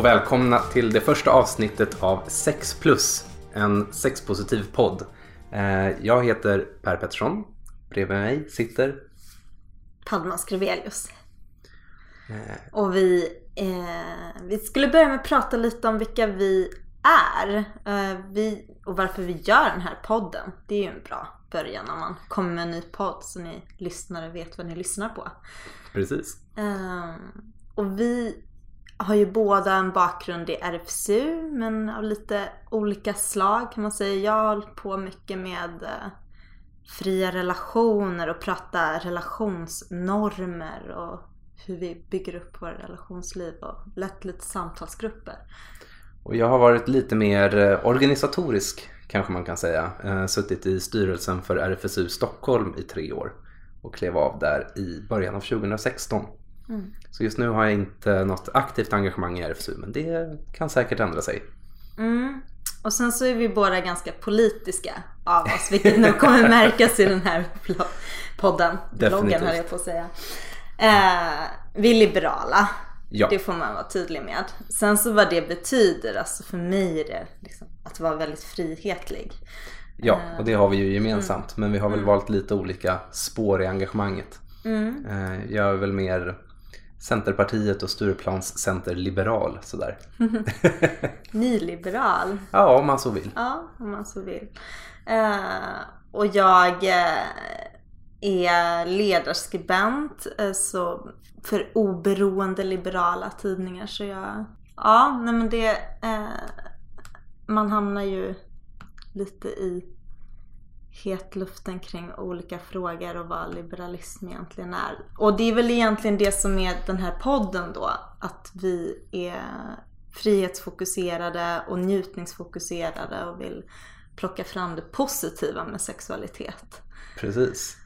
Och välkomna till det första avsnittet av 6 plus, en sexpositiv podd. Eh, Jag heter Per Pettersson. Bredvid mig sitter Padma Skrivelius. Och vi, eh, vi skulle börja med att prata lite om vilka vi är. Eh, vi, och varför vi gör den här podden. Det är ju en bra början när man kommer med en ny podd så ni lyssnare vet vad ni lyssnar på. precis. Eh, och vi har ju båda en bakgrund i RFSU men av lite olika slag kan man säga. Jag har hållit på mycket med eh, fria relationer och prata relationsnormer och hur vi bygger upp våra relationsliv och lett lite samtalsgrupper. Och jag har varit lite mer eh, organisatorisk kanske man kan säga. Eh, suttit i styrelsen för RFSU Stockholm i tre år och klev av där i början av 2016. Så just nu har jag inte något aktivt engagemang i RFSU men det kan säkert ändra sig. Mm. Och sen så är vi båda ganska politiska av oss, vilket nog kommer märkas i den här podden. Bloggen höll jag på att säga. Eh, vi är liberala. Ja. Det får man vara tydlig med. Sen så vad det betyder, alltså för mig är det liksom att vara väldigt frihetlig. Ja, och det har vi ju gemensamt. Men vi har väl valt lite olika spår i engagemanget. Mm. Eh, Jag är väl mer Centerpartiet och Stureplans centerliberal sådär. Nyliberal. Ja, om man så vill. Ja, om man så vill. Eh, och jag eh, är ledarskribent eh, så för oberoende liberala tidningar. Så jag, ja, nej men det, eh, man hamnar ju lite i hetluften kring olika frågor och vad liberalism egentligen är. Och det är väl egentligen det som är den här podden då, att vi är frihetsfokuserade och njutningsfokuserade och vill plocka fram det positiva med sexualitet. Precis.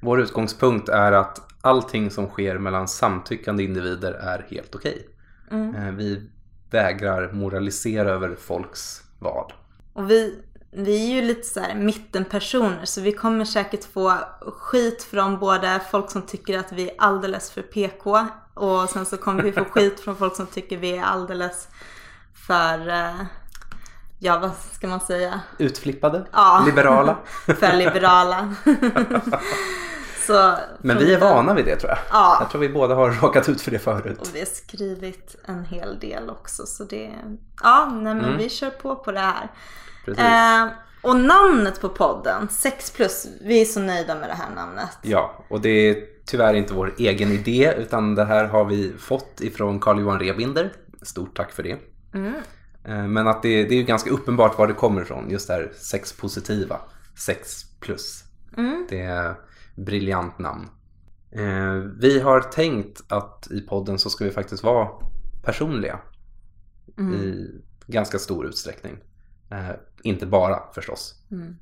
Vår utgångspunkt är att allting som sker mellan samtyckande individer är helt okej. Eh, Vi vägrar moralisera över folks val. Och vi, vi är ju lite så här mittenpersoner så vi kommer säkert få skit från både folk som tycker att vi är alldeles för PK och sen så kommer vi få skit från folk som tycker vi är alldeles för, eh, ja vad ska man säga, Utflippade, Ja. liberala. för liberala. så, Men vi är vana vid det tror jag. Ja. Jag tror vi båda har råkat ut för det förut. Och vi har skrivit en hel del också så det, ja nej men vi kör på på det här. Precis. Eh, och namnet på podden, 6 plus, vi är så nöjda med det här namnet. Ja, och det är tyvärr inte vår egen idé utan det här har vi fått ifrån Carl-Johan Rebinder. Stort tack för det. Eh, Men att det, det är ju ganska uppenbart var det kommer ifrån, just det här sexpositiva, 6 plus. Det är briljant namn. Eh, Vi har tänkt att i podden så ska vi faktiskt vara personliga i ganska stor utsträckning. Eh, inte bara förstås.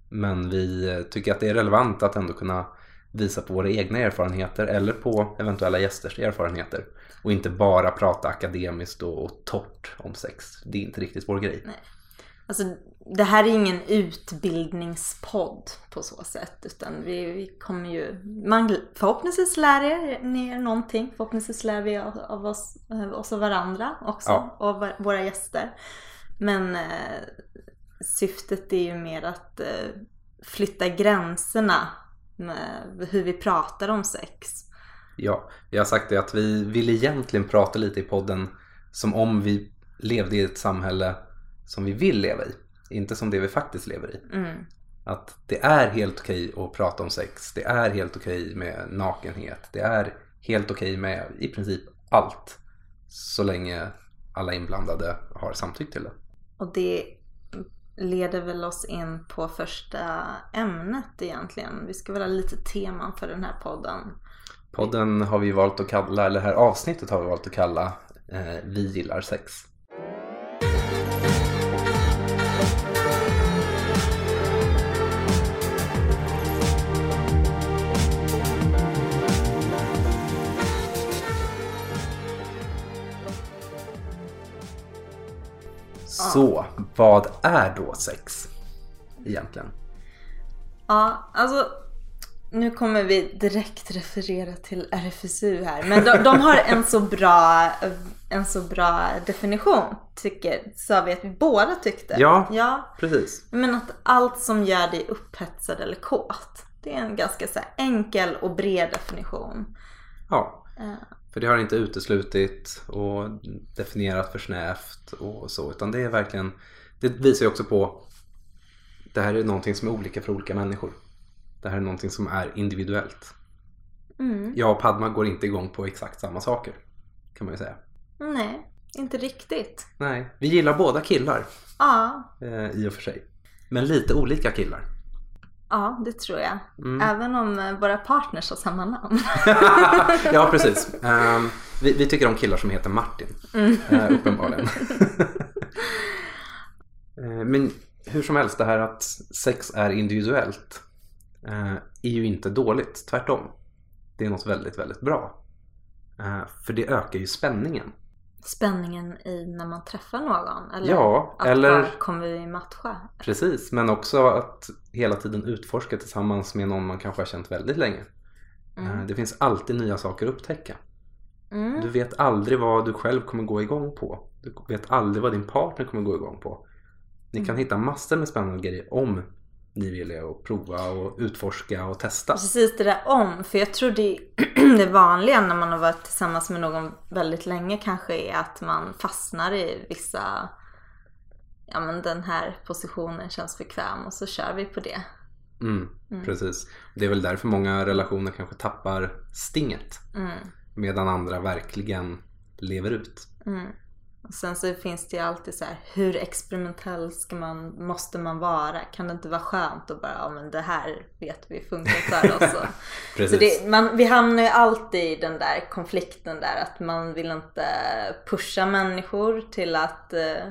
Men vi eh, tycker att det är relevant att ändå kunna visa på våra egna erfarenheter eller på eventuella gästers erfarenheter. Och inte bara prata akademiskt och, och torrt om sex. Det är inte riktigt vår grej. Alltså, det här är ingen utbildningspodd på så sätt. Utan vi, vi kommer ju, man, förhoppningsvis lär er, ni er någonting. Förhoppningsvis lär vi av, av oss, av oss och varandra också. Ja. Och av våra gäster. Men eh, syftet är ju mer att eh, flytta gränserna med hur vi pratar om sex. Ja, jag har sagt det att vi vill egentligen prata lite i podden som om vi levde i ett samhälle som vi vill leva i. Inte som det vi faktiskt lever i. Att det är helt okej att prata om sex. Det är helt okej med nakenhet. Det är helt okej med i princip allt. Så länge alla inblandade har samtyckt till det. Och det leder väl oss in på första ämnet egentligen. Vi ska väl ha lite teman för den här podden. Podden har vi valt att kalla, eller det här avsnittet har vi valt att kalla eh, Vi gillar sex. Så, vad är då sex egentligen? Ja, alltså nu kommer vi direkt referera till RFSU här. Men de, de, har en så, bra, en så bra definition, tycker, sa vi att vi båda tyckte. Ja, ja. precis. Men att allt som gör dig upphetsad eller kåt. Det är en ganska så enkel och bred definition. Ja, uh. För det har inte uteslutit och definierat för snävt och så. Utan det är verkligen, det visar ju också på det här är någonting som är olika för olika människor. Det här är någonting som är individuellt. Mm. Jag och Padma går inte igång på exakt samma saker. Kan man ju säga. Nej, inte riktigt. Nej, vi gillar båda killar. Ja. Eh, I och för sig. Men lite olika killar. Ja, det tror jag. Mm. Även om eh, våra partners har samma namn. ja, precis. Um, vi, vi, tycker om killar som heter Martin. Mm. Uh, uppenbarligen. uh, men hur som helst, det här att sex är individuellt eh, är ju inte dåligt. Tvärtom. Det är något väldigt, väldigt bra. För det ökar ju spänningen. Spänningen i när man träffar någon? Eller ja, att eller... kommer vi matcha? Precis, men också att hela tiden utforska tillsammans med någon man kanske har känt väldigt länge. Eh, mm. Det finns alltid nya saker att upptäcka. Mm. Du vet aldrig vad du själv kommer gå igång på. Du vet aldrig vad din partner kommer gå igång på. Ni kan mm. hitta massor med spännande grejer om ni vill att prova och utforska och testa. Precis det där om. För jag tror det, det vanliga när man har varit tillsammans med någon väldigt länge kanske är att man fastnar i vissa Ja men den här positionen känns bekväm och så kör vi på det. Mm, mm. Precis. Det är väl därför många relationer kanske tappar stinget. Mm. Medan andra verkligen lever ut. Och sen så finns det ju alltid så här, hur experimentell ska man, måste man vara? Kan det inte vara skönt att bara, ja men det här vet vi funkar för oss. Så det, man, vi hamnar ju alltid i den där konflikten där att man vill inte pusha människor till att, eh,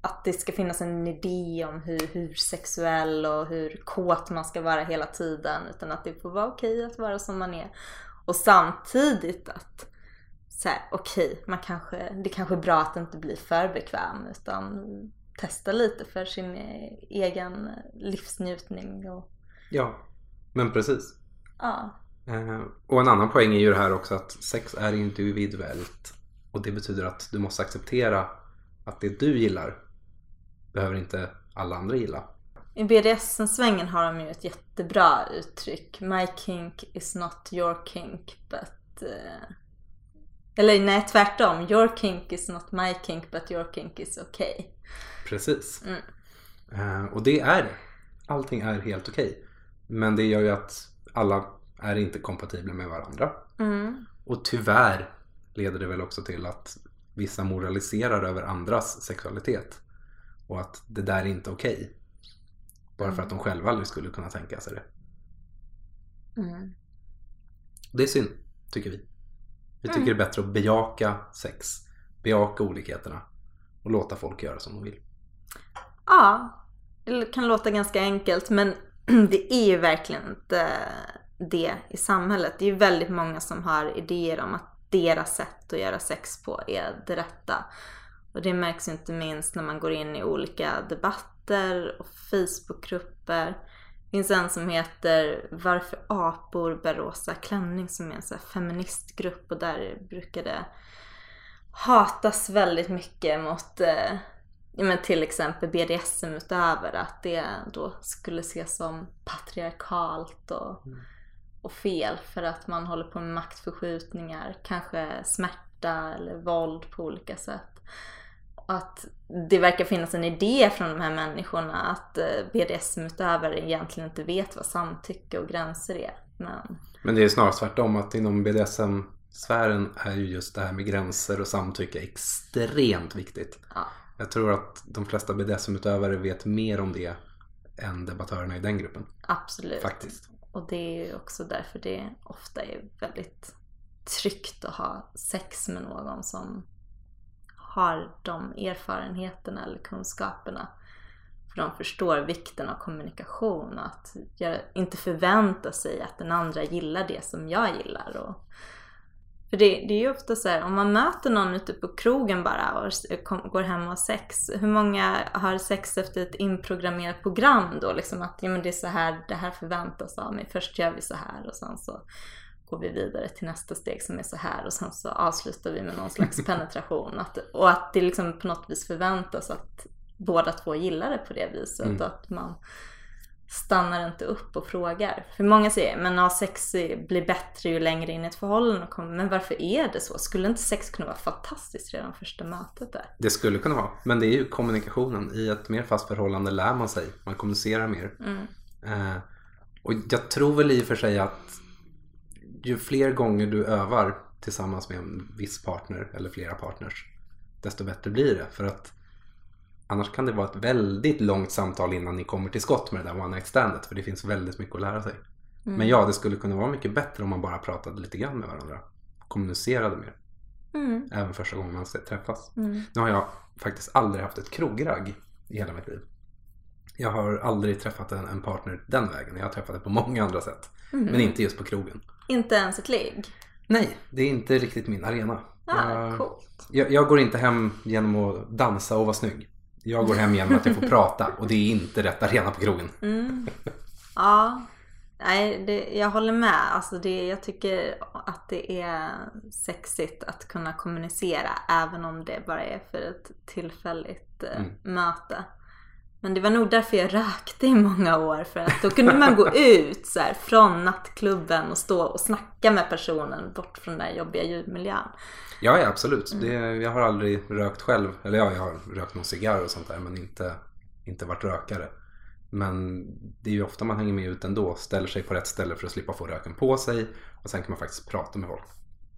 att det ska finnas en idé om hur, hur sexuell och hur kåt man ska vara hela tiden. Utan att det får vara okej att vara som man är. Och samtidigt att så här, okej, okay, man kanske, det kanske är bra att inte bli för bekväm utan testa lite för sin egen livsnjutning. Och... Ja, men precis. Ja. Eh, och en annan poäng är ju det här också att sex är individuellt och det betyder att du måste acceptera att det du gillar behöver inte alla andra gilla. I BDSM-svängen har de ju ett jättebra uttryck. My kink is not your kink but uh, eller nej, tvärtom. Your kink is not my kink but your kink is okay. Precis. Mm. Uh, och det är det. Allting är helt okej. Okay. Men det gör ju att alla är inte kompatibla med varandra. Mm. Och tyvärr leder det väl också till att vissa moraliserar över andras sexualitet. Och att det där är inte okej. Okay. Bara för att de själva aldrig skulle kunna tänka sig det. Mm. Det är synd, tycker vi. Vi tycker mm. det är bättre att bejaka sex, bejaka olikheterna och låta folk göra som de vill. Ja, det kan låta ganska enkelt men det är ju verkligen inte det i samhället. Det är ju väldigt många som har idéer om att deras sätt att göra sex på är det rätta. Och det märks inte minst när man går in i olika debatter och Facebookgrupper finns en som heter Varför apor bär rosa klänning som är en sån feministgrupp och där brukar det hatas väldigt mycket mot eh, men till exempel BDSM-utövare att det då skulle ses som patriarkalt och, mm. och fel för att man håller på med maktförskjutningar, kanske smärta eller våld på olika sätt att det verkar finnas en idé från de här människorna att eh, BDSM-utövare egentligen inte vet vad samtycke och gränser är. Men, Men det är snarare tvärtom att inom BDSM-sfären är ju just det här med gränser och samtycke extremt viktigt. Ja. Jag tror att de flesta BDSM-utövare vet mer om det än debattörerna i den gruppen. Absolut. Faktiskt. Och det är ju också därför det ofta är väldigt tryggt att ha sex med någon som har de erfarenheterna eller kunskaperna. För de förstår vikten av kommunikation och att jag inte förvänta sig att den andra gillar det som jag gillar. Och För det, det är ju ofta så här, om man möter någon ute på krogen bara och kom, går hem och har sex. Hur många har sex efter ett inprogrammerat program då? Liksom att ja, men det är så här, det här förväntas av mig. Först gör vi så här och sen så går vi vidare till nästa steg som är så här och sen så avslutar vi med någon slags penetration. Att, och att det liksom på något vis förväntas att båda två gillar det på det viset. Mm. Att man stannar inte upp och frågar. För många säger men ja, sex blir bättre ju längre in i ett förhållande kommer. Men varför är det så? Skulle inte sex kunna vara fantastiskt redan första mötet där? Det skulle kunna vara. Men det är ju kommunikationen. I ett mer fast förhållande lär man sig. Man kommunicerar mer. Mm. Eh, och jag tror väl i och för sig att ju fler gånger du övar tillsammans med en viss partner eller flera partners desto bättre blir det. För att Annars kan det vara ett väldigt långt samtal innan ni kommer till skott med det där one night standet. För det finns väldigt mycket att lära sig. Mm. Men ja, det skulle kunna vara mycket bättre om man bara pratade lite grann med varandra. Kommunicerade mer. Mm. Även första gången man träffas. Mm. Nu har jag faktiskt aldrig haft ett krogragg i hela mitt liv. Jag har aldrig träffat en, en partner den vägen. Jag har träffat det på många andra sätt. Mm. Men inte just på krogen. Inte ens ett ligg? Nej, det är inte riktigt min arena. Ah, jag, coolt. Jag, jag, går inte hem genom att dansa och vara snygg. Jag går hem genom att jag får prata och det är inte rätt arena på krogen. Mm. Ja, nej, det, jag håller med. Alltså det, jag tycker att det är sexigt att kunna kommunicera även om det bara är för ett tillfälligt eh, mm. möte. Men det var nog därför jag rökte i många år. För att då kunde man gå ut så här, från nattklubben och stå och snacka med personen bort från den där jobbiga ljudmiljön. Ja, ja absolut. Mm. Det, jag har aldrig rökt själv. Eller ja, jag har rökt någon cigarr och sånt där men inte, inte varit rökare. Men det är ju ofta man hänger med ut ändå. Ställer sig på rätt ställe för att slippa få röken på sig. Och sen kan man faktiskt prata med folk.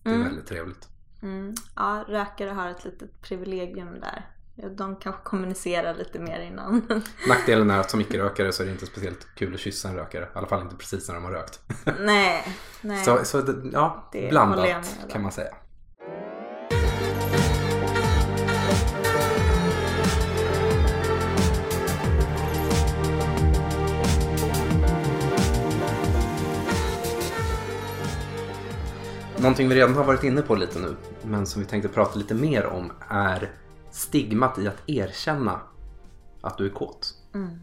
Det är mm. väldigt trevligt. Mm. Ja, rökare har ett litet privilegium där. De kanske kommunicerar lite mer innan. Nackdelen är att som icke-rökare så är det inte speciellt kul att kyssa en rökare. I alla fall inte precis när de har rökt. Nej. nej. Så, så ja, det blandat kan man säga. Någonting vi redan har varit inne på lite nu, men som vi tänkte prata lite mer om är stigmat i att erkänna att du är kåt. Mm.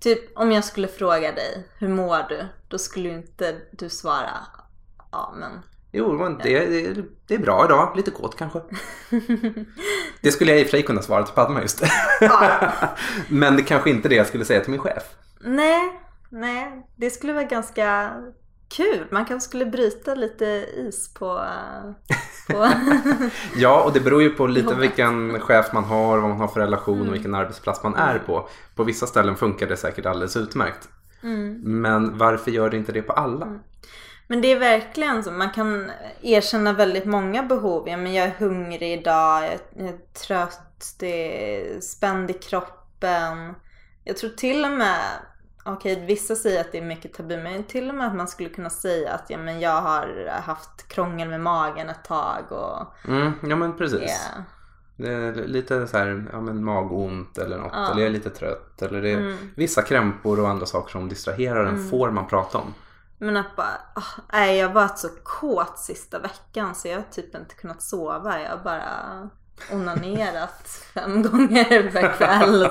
Typ om jag skulle fråga dig, hur mår du? Då skulle ju inte du svara, ja men... Jo, men det, det, det är bra idag. Lite kåt kanske. det skulle jag i och för sig kunna svara till Padma just. Ja. men det kanske inte är det jag skulle säga till min chef. Nej, nej. Det skulle vara ganska kul. Man kanske skulle bryta lite is på... ja, och det beror ju på lite vilken chef man har, vad man har för relation mm. och vilken arbetsplats man är på. På vissa ställen funkar det säkert alldeles utmärkt. Mm. Men varför gör det inte det på alla? Mm. Men det är verkligen så. Man kan erkänna väldigt många behov. Ja, men jag är hungrig idag, jag är trött, det är spänd i kroppen. Jag tror till och med Okej, vissa säger att det är mycket tabu, men till och med att man skulle kunna säga att ja, men jag har haft krångel med magen ett tag och... Mm, ja men precis. Yeah. Det är lite så här, ja men magont eller något, ja. eller jag är lite trött eller det är mm. vissa krämpor och andra saker som distraherar en mm. får man prata om. Men att bara, oh, nej jag har varit så kåt sista veckan så jag har typ inte kunnat sova. Jag bara onanerat fem gånger per kväll.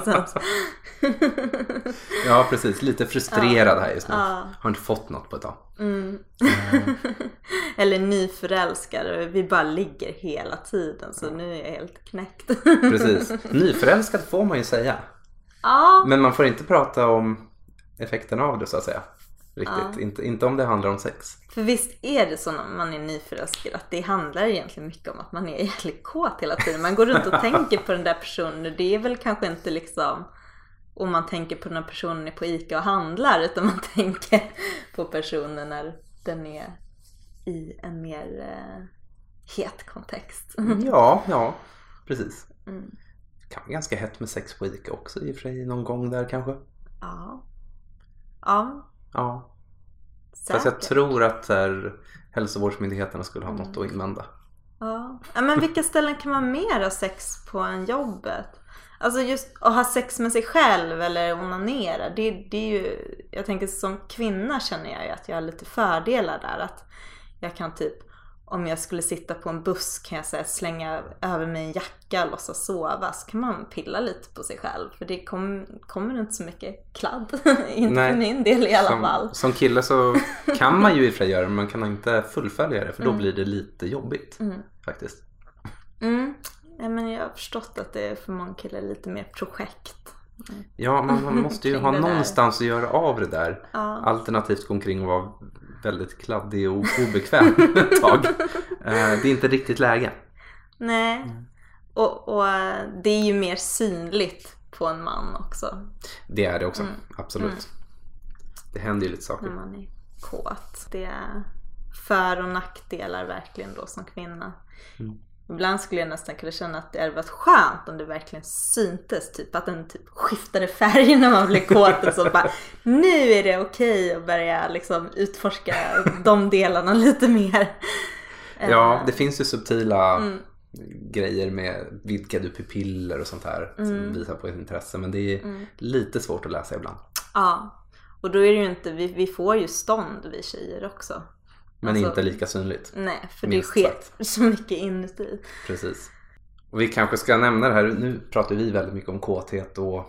Ja precis, lite frustrerad ja, här just nu. Ja. Har inte fått något på ett tag. Mm. Mm. Eller nyförälskad vi bara ligger hela tiden så nu är jag helt knäckt. precis, nyförälskad får man ju säga. Ja. Men man får inte prata om effekten av det så att säga. Riktigt. Ja. Inte, inte om det handlar om sex. För visst är det så när man är nyförälskad att det handlar egentligen mycket om att man är jävligt kåt hela tiden. Man går runt och tänker på den där personen. Det är väl kanske inte liksom om man tänker på när personen är på ICA och handlar utan man tänker på personen när den är i en mer eh, het kontext. Ja, ja, precis. Mm. Det kan vara ganska hett med sex på ICA också i och för sig någon gång där kanske. Ja. Ja, Ja. Säkert. Fast jag tror att här, hälsovårdsmyndigheterna skulle ha mm. något att invända. Ja. ja, men vilka ställen kan man mer ha sex på än jobbet? Alltså just att ha sex med sig själv eller onanera. Det, det är ju, jag tänker som kvinna känner jag ju att jag har lite fördelar där. Att jag kan typ om jag skulle sitta på en buss kan jag säga slänga över mig en jacka och låtsas sova. Så kan man pilla lite på sig själv. För det kom, kommer inte så mycket kladd. inte Nej. för min del i alla Som, fall. som kille så kan man ju i och för sig göra det men man kan inte fullfölja det för Mm. då blir det lite jobbigt faktiskt. Mm. Ja, men jag har förstått att det är för många killar lite mer projekt. Ja, man, man måste ju ha där. någonstans att göra av det där. Ja. Alternativt gå omkring och vara väldigt kladdig och obekväm ett tag. Eh, Det är inte riktigt läge. Nej. Och, och eh, det är ju mer synligt på en man också. Det är det också, Mm. absolut. Det händer ju lite saker. när man är kåt. Det är för och nackdelar verkligen då som kvinna. Mm. Ibland skulle jag nästan kunna känna att det hade varit skönt om det verkligen syntes. Typ att den typ skiftade färg när man blev kåt. Och så bara, nu är det okej att börja liksom utforska de delarna lite mer. Ja, det finns ju subtila Mm. grejer med vidgade pupiller och sånt här Mm. som visar på ett intresse. Men det är lite svårt att läsa ibland. Ja. Och då är det ju inte, vi, vi får ju stånd vi tjejer också. Men Alltså- inte lika synligt. Nej, för det sker sagt. så mycket inuti. Precis. Och vi kanske ska nämna det här, nu pratar vi väldigt mycket om kåthet och,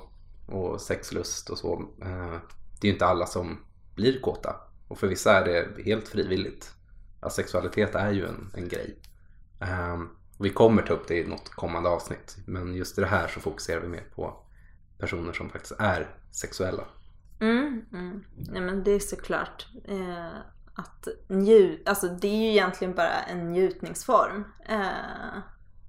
och sexlust och så. Eh, Det är ju inte alla som blir kåta. Och för vissa är det helt frivilligt. Sexualitet är ju en, en grej. Eh, Vi kommer ta upp det i något kommande avsnitt. Men just i det här så fokuserar vi mer på personer som faktiskt är sexuella. Mm, mm. Nej men det är såklart eh, att njut, alltså det är ju egentligen bara en njutningsform. Eh,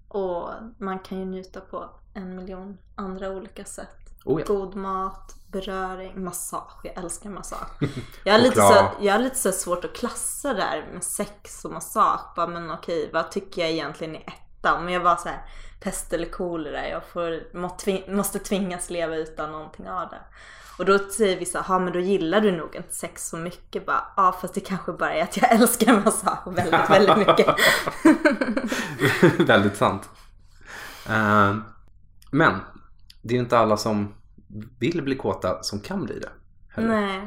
och man kan ju njuta på en miljon andra olika sätt. Oh ja. God mat, beröring, massage. Jag älskar massage. Jag har lite, så, jag har lite så svårt att klassa där med sex och massage. Bara, men okej, vad tycker jag egentligen är etta? Om jag var så här pest eller kolera, jag får, må, tving, måste tvingas leva utan någonting av det. Och då säger vissa, ja men då gillar du nog inte sex så mycket. Bara, ja fast det kanske bara är att jag älskar massage väldigt, väldigt mycket. Väldigt sant. Eh, Men det är ju inte alla som vill bli kåta som kan bli det. heller. Nej.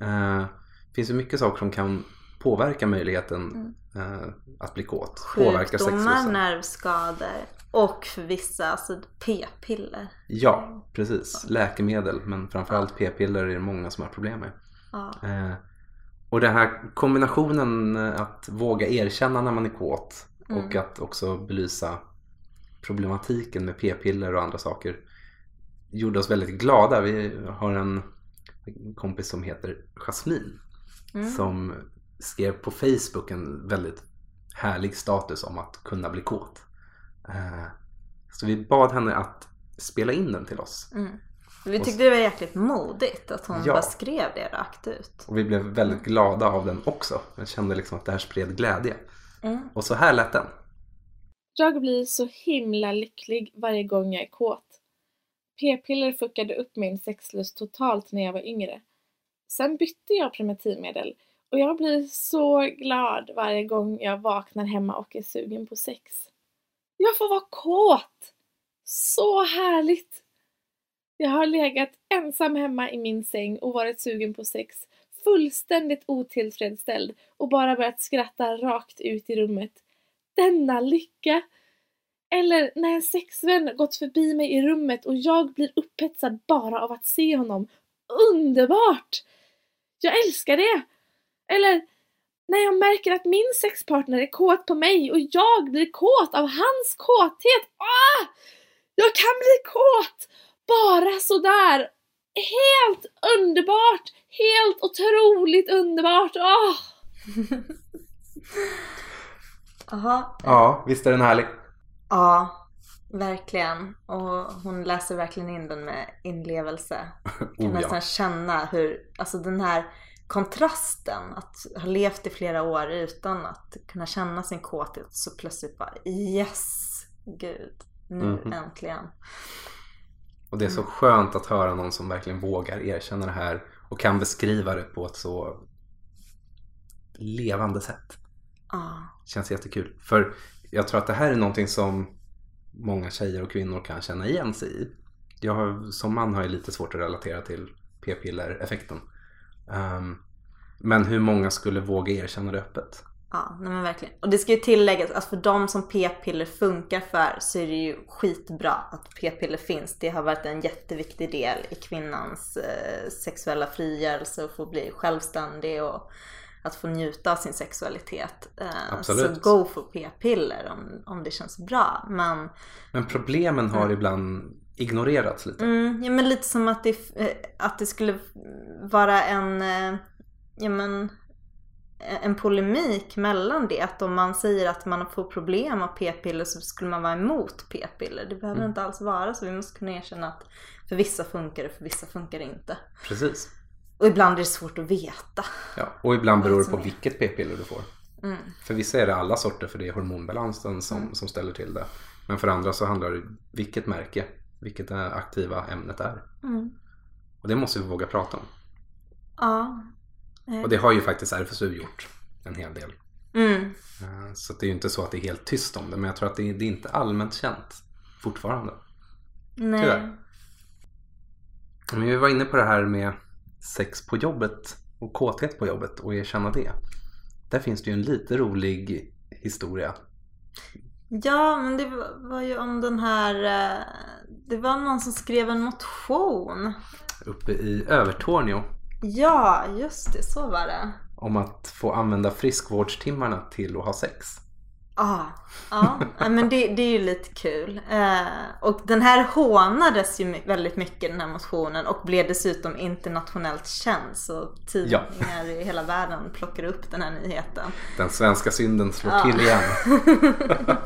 Eh, Det finns ju mycket saker som kan påverka möjligheten eh, att bli kåt. Påverka Mm. Sjukdomar, sexlusten. nervskador och för vissa alltså p-piller. Ja, precis. Läkemedel, men framförallt p-piller är det många som har problem med. Ja. Eh, Och den här kombinationen eh, att våga erkänna när man är kåt och att också belysa problematiken med p-piller och andra saker gjorde oss väldigt glada. Vi har en kompis som heter Jasmine som skrev på Facebook en väldigt härlig status om att kunna bli kåt. Eh, Så vi bad henne att spela in den till oss. Vi tyckte det var jäkligt modigt att hon Ja. bara skrev det rakt ut. Och vi blev väldigt glada av den också. Jag kände liksom att det här spred glädje. Mm. Och så här lät den. Jag blir så himla lycklig varje gång jag är kåt. P-piller fuckade upp min sexlust totalt när jag var yngre. Sen bytte jag preventivmedel och jag blir så glad varje gång jag vaknar hemma och är sugen på sex. Jag får vara kåt! Så härligt! Jag har legat ensam hemma i min säng och varit sugen på sex, fullständigt otillfredsställd och bara börjat skratta rakt ut i rummet. Denna lycka! Eller när en sexvän gått förbi mig i rummet och jag blir upphetsad bara av att se honom. Underbart! Jag älskar det! Eller när jag märker att min sexpartner är kåt på mig och jag blir kåt av hans kåthet. Ah! Jag kan bli kåt! Bara sådär! Helt underbart! Helt otroligt underbart! Ah! Jaha. Ja, visst är den härlig? Ja, verkligen. Och hon läser verkligen in den med inlevelse. Kan Oh, ja. nästan känna hur, alltså den här kontrasten att ha levt i flera år utan att kunna känna sin kåthet så plötsligt bara yes, gud, nu Mhm. äntligen. Och det är så skönt att höra någon som verkligen vågar erkänna det här och kan beskriva det på ett så levande sätt. Ja, Känns jättekul. För jag tror att det här är någonting som många tjejer och kvinnor kan känna igen sig i. Jag har, som man har jag lite svårt att relatera till p-piller-effekten. Ehm, men hur många skulle våga erkänna det öppet? Ja, nej men verkligen. Och det ska ju tilläggas att för de som p-piller funkar för så är det ju skitbra att p-piller finns. Det har varit en jätteviktig del i kvinnans eh, sexuella frigörelse och få bli självständig och att få njuta av sin sexualitet. Eh, Absolut. Så go for p-piller om, om det känns bra. Men, Men problemen har ibland ignorerats lite. mm, ja, men lite som att det, eh, att det skulle vara en, eh, ja men en polemik mellan det. Att om man säger att man får problem av p-piller så skulle man vara emot p-piller. Det behöver inte alls vara så. Vi måste kunna erkänna att för vissa funkar det, för vissa funkar det inte. Precis. Och ibland är det svårt att veta. Ja, och ibland beror det på är. vilket p-piller du får. Mm. För vissa är det alla sorter för det är hormonbalansen som, som ställer till det. Men för andra så handlar det vilket märke, vilket det aktiva ämnet är. Mm. Och det måste vi våga prata om. Ja. Och det har ju faktiskt RFSU gjort en hel del. Mm. Eh, Så det är ju inte så att det är helt tyst om det. Men jag tror att det är, det är inte allmänt känt fortfarande. Nej. Tyvärr. Men vi var inne på det här med sex på jobbet och kåthet på jobbet och erkänna det. Där finns det ju en lite rolig historia. Ja, men det var- ju om den här... eh, Det var någon som skrev en motion. Uppe i Övertorneå Ja, just det. Så var det. om att få använda friskvårdstimmarna till att ha sex. Ja, ja. ja, men det, det är ju lite kul. Eh, och den här hånades ju väldigt mycket den här motionen och blev dessutom internationellt känd. Så tidningar i hela världen plockar upp den här nyheten. Den svenska synden slår Ja. till igen.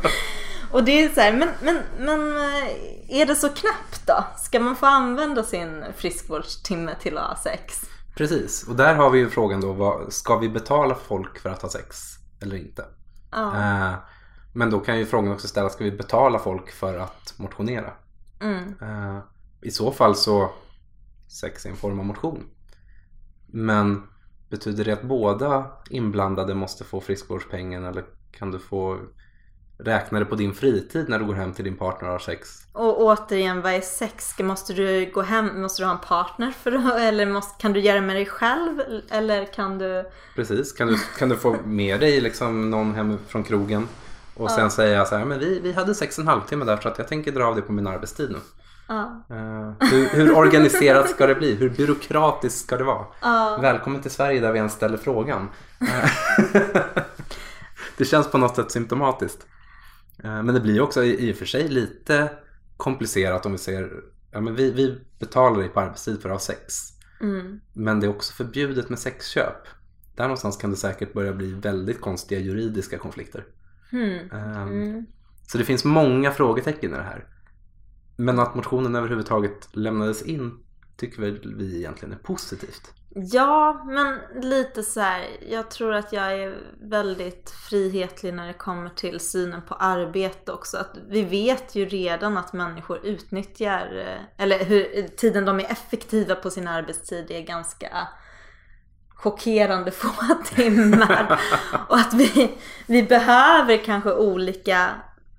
Och det är så här, men, men, men eh, är det så knappt då? Ska man få använda sin friskvårdstimme till att ha sex? Precis, och där har vi ju frågan då, vad, ska vi betala folk för att ha sex eller inte? Ja. Eh, men då kan ju frågan också ställas, ska vi betala folk för att motionera? Mm. Eh, I så fall så sex är en form av motion. Men betyder det att båda inblandade måste få friskvårdspengen eller kan du få räkna det på din fritid när du går hem till din partner och har sex? Och återigen, vad är sex? Måste du gå hem, måste du ha en partner för eller måste, kan du göra det med dig själv? Eller kan du... Precis, kan du, kan du få med dig liksom någon hem från krogen och sen säga så här, men vi, vi hade sex en halvtimme där så att jag tänker dra av det på min arbetstid nu. Ja. Eh, hur, hur organiserat ska det bli? Hur byråkratiskt ska det vara? Ja. Välkommen till Sverige där vi ens ställer frågan. Det känns på något sätt symptomatiskt. Eh, Men det blir också i och för sig lite komplicerat om vi ser, ja men vi, vi betalar dig på arbetstid för att ha sex. Mm. Men det är också förbjudet med sexköp. Där någonstans kan det säkert börja bli väldigt konstiga juridiska konflikter. Ehm, Mm. Så det finns många frågetecken i det här. Men att motionen överhuvudtaget lämnades in tycker väl vi egentligen är positivt. Ja, men lite så här. Jag tror att jag är väldigt frihetlig när det kommer till synen på arbete också. Att vi vet ju redan att människor utnyttjar, eh, eller hur tiden de är effektiva på sin arbetstid är ganska chockerande få timmar. Och att vi, vi behöver kanske olika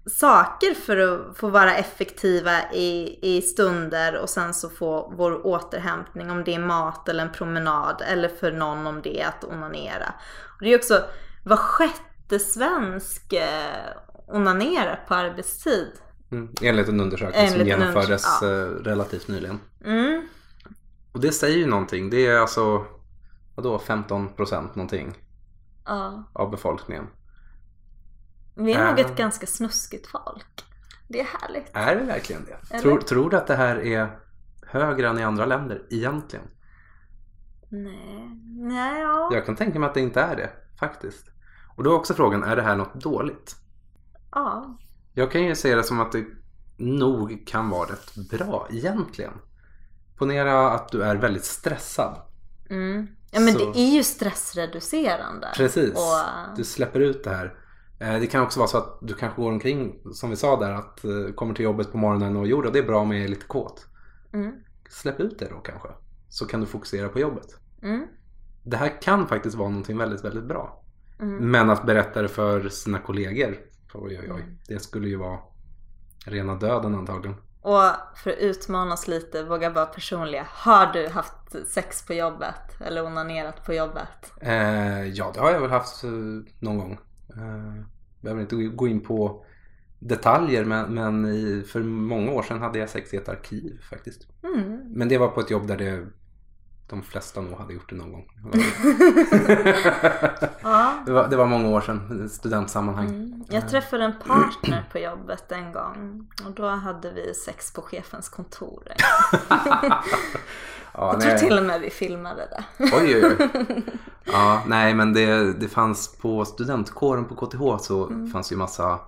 saker för att få vara effektiva i, i stunder och sen så få vår återhämtning om det är mat eller en promenad eller för någon om det är att onanera. Och det är också var sjätte svensk eh, onanerar på arbetstid. Mm. Enligt en undersökning som Enligt en genomfördes undersök- eh, relativt nyligen. Mm. Och det säger ju någonting. Det är alltså vadå, 15 procent någonting Ja. av befolkningen. Vi är nog ett ganska snuskigt folk. Det är härligt. Är det verkligen det? Tror, tror du att det här är högre än i andra länder egentligen? Nej, nej ja. Jag kan tänka mig att det inte är det faktiskt. Och då är också frågan, är det här något dåligt? ja. Jag kan ju se det som att det nog kan vara rätt bra egentligen. Ponera att du är väldigt stressad. Mm. Ja men Så- det är ju stressreducerande. Precis. Och, Du släpper ut det här. Eh, Det kan också vara så att du kanske går omkring, som vi sa där, att eh, kommer till jobbet på morgonen och jo då, det är bra med lite kåt. mm. Släpp ut det då kanske. Så kan du fokusera på jobbet. Mm. Det här kan faktiskt vara någonting väldigt, väldigt bra. Mm. Men att berätta det för sina kollegor, oj oj oj, Mm. det skulle ju vara rena döden antagligen. Och för att utmana oss lite, våga vara personliga. Har du haft sex på jobbet? Eller onanerat på jobbet? Eh, ja, det har jag väl haft eh, någon gång. Eh, behöver inte gå in på detaljer men, men i, för många år sedan hade jag sex i ett arkiv faktiskt. Mm. Men det var på ett jobb där det, de flesta nog hade gjort det någon gång. Ja. det, var, det var många år sedan, studentsammanhang. Mm. Jag träffade en partner på jobbet en gång och då hade vi sex på chefens kontor. Ja, Jag tror till och med vi filmade det. Oj, oj, oj. Ja, nej, men det, det fanns på studentkåren på KTH så fanns ju massa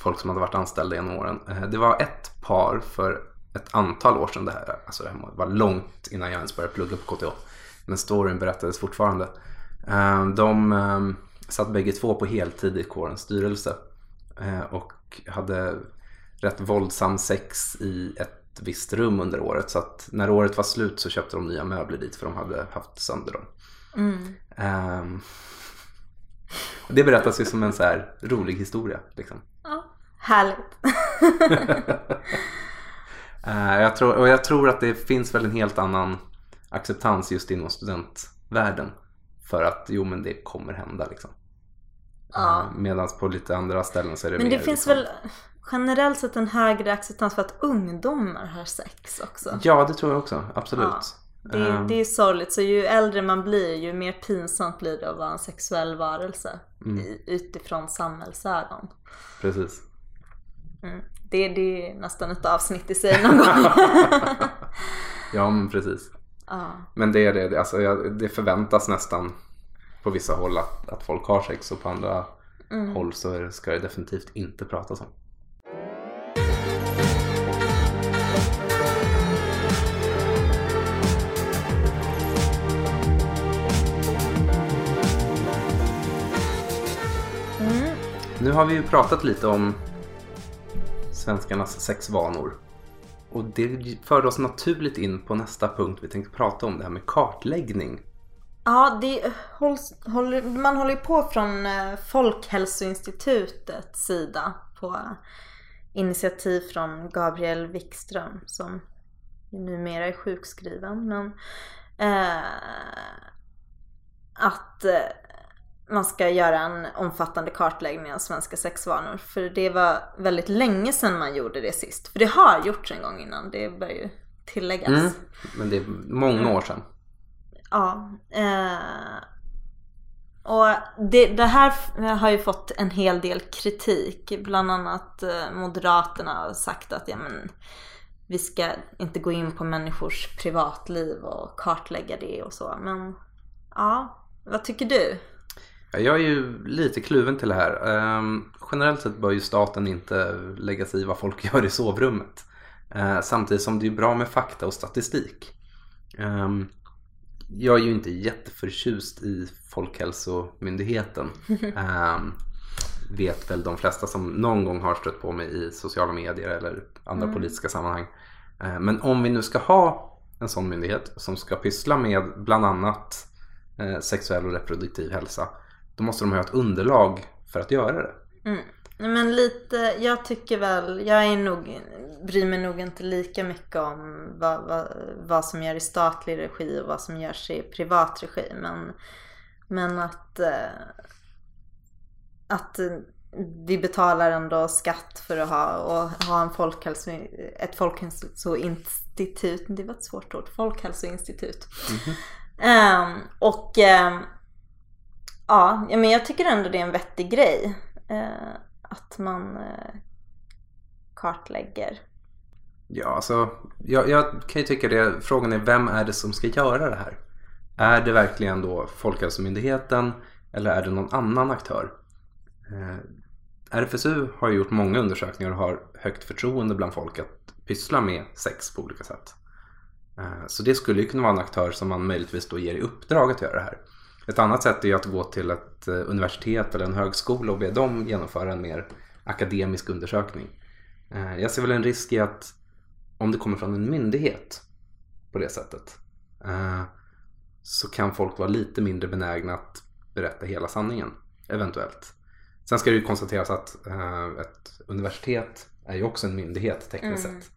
folk som hade varit anställda genom åren. Eh, Det var ett par för ett antal år sedan det här. Alltså det här var långt innan jag ens började plugga på KTH. Men storyn berättades fortfarande. Eh, De eh, satt bägge två på heltid i kårens styrelse. eh, Och hade rätt våldsam sex i ett visst rum under året. Så att när året var slut så köpte de nya möbler dit för de hade haft sönder dem. Mm. Ehm, det berättas ju som en så här rolig historia. Liksom. Ja, härligt. Eh, jag tror, och jag tror att det finns väl en helt annan acceptans just inom studentvärlden. För att jo men det kommer hända liksom. Ja. Medan på lite andra ställen så är det Men mer det finns liksom, väl generellt sett en högre acceptans för att ungdomar har sex också. Ja det tror jag också, absolut. Ja. Det, Ehm, det är sorgligt, så ju äldre man blir ju mer pinsamt blir det att vara en sexuell varelse Mm. utifrån samhällsögon. Precis. Mm. Det, det är nästan ett avsnitt i sig någon gång. Ja men precis. ja. Men det är det, alltså, det förväntas nästan på vissa håll att, att folk har sex och på andra Mm. håll så ska det definitivt inte pratas om. Mm. Nu har vi ju pratat lite om svenskarnas sexvanor. Och det förde oss naturligt in på nästa punkt vi tänkte prata om, det här med kartläggning. Ja, det hålls, håller, man håller ju på från eh, Folkhälsoinstitutets sida på initiativ från Gabriel Wikström som numera är sjukskriven. Men eh, att eh, man ska göra en omfattande kartläggning av svenska sexvanor. För det var väldigt länge sedan man gjorde det sist. För det har gjorts en gång innan, det bör ju tilläggas. Mm. Men det är många år sedan. Ja. Eh, och det, det här har ju fått en hel del kritik. Bland annat eh, Moderaterna har sagt att ja, men, vi ska inte gå in på människors privatliv och kartlägga det och så. Men ja, vad tycker du? Ja, Jag är ju lite kluven till det här. Ehm, generellt sett bör ju staten inte lägga sig i vad folk gör i sovrummet. Eh, samtidigt som det är bra med fakta och statistik. Ehm, jag är ju inte jätteförtjust i Folkhälsomyndigheten. Ehm, vet väl de flesta som någon gång har stött på mig i sociala medier eller andra politiska sammanhang. Eh, men om vi nu ska ha en sån myndighet som ska pyssla med bland annat eh, sexuell och reproduktiv hälsa. Då måste de ha ett underlag för att göra det. Mm. Men lite, jag tycker väl, jag är nog, bryr mig nog inte lika mycket om vad, vad, vad som görs i statlig regi och vad som görs i privat regi. Men, men att, eh, att eh, vi betalar ändå skatt för att ha, och ha en folkhälso, ett folkhälsoinstitut. Det var ett svårt ord. Folkhälsoinstitut. Ehm, och ehm, ja, ja, men jag tycker ändå det är en vettig grej. eh, att man eh, kartlägger. Ja, alltså, jag, jag kan ju tycka det. Frågan är vem är det som ska göra det här? Är det verkligen då Folkhälsomyndigheten eller är det någon annan aktör? Eh, RFSU har ju gjort många undersökningar och har högt förtroende bland folk att pyssla med sex på olika sätt. Eh, så det skulle ju kunna vara en aktör som man möjligtvis då ger i uppdrag att göra det här. Ett annat sätt är att gå till ett eh, universitet eller en högskola och be dem genomföra en mer akademisk undersökning. Eh, Jag ser väl en risk i att om det kommer från en myndighet på det sättet eh, så kan folk vara lite mindre benägna att berätta hela sanningen, eventuellt. Sen ska det ju konstateras att ett universitet är ju också en myndighet tekniskt Mm. sett.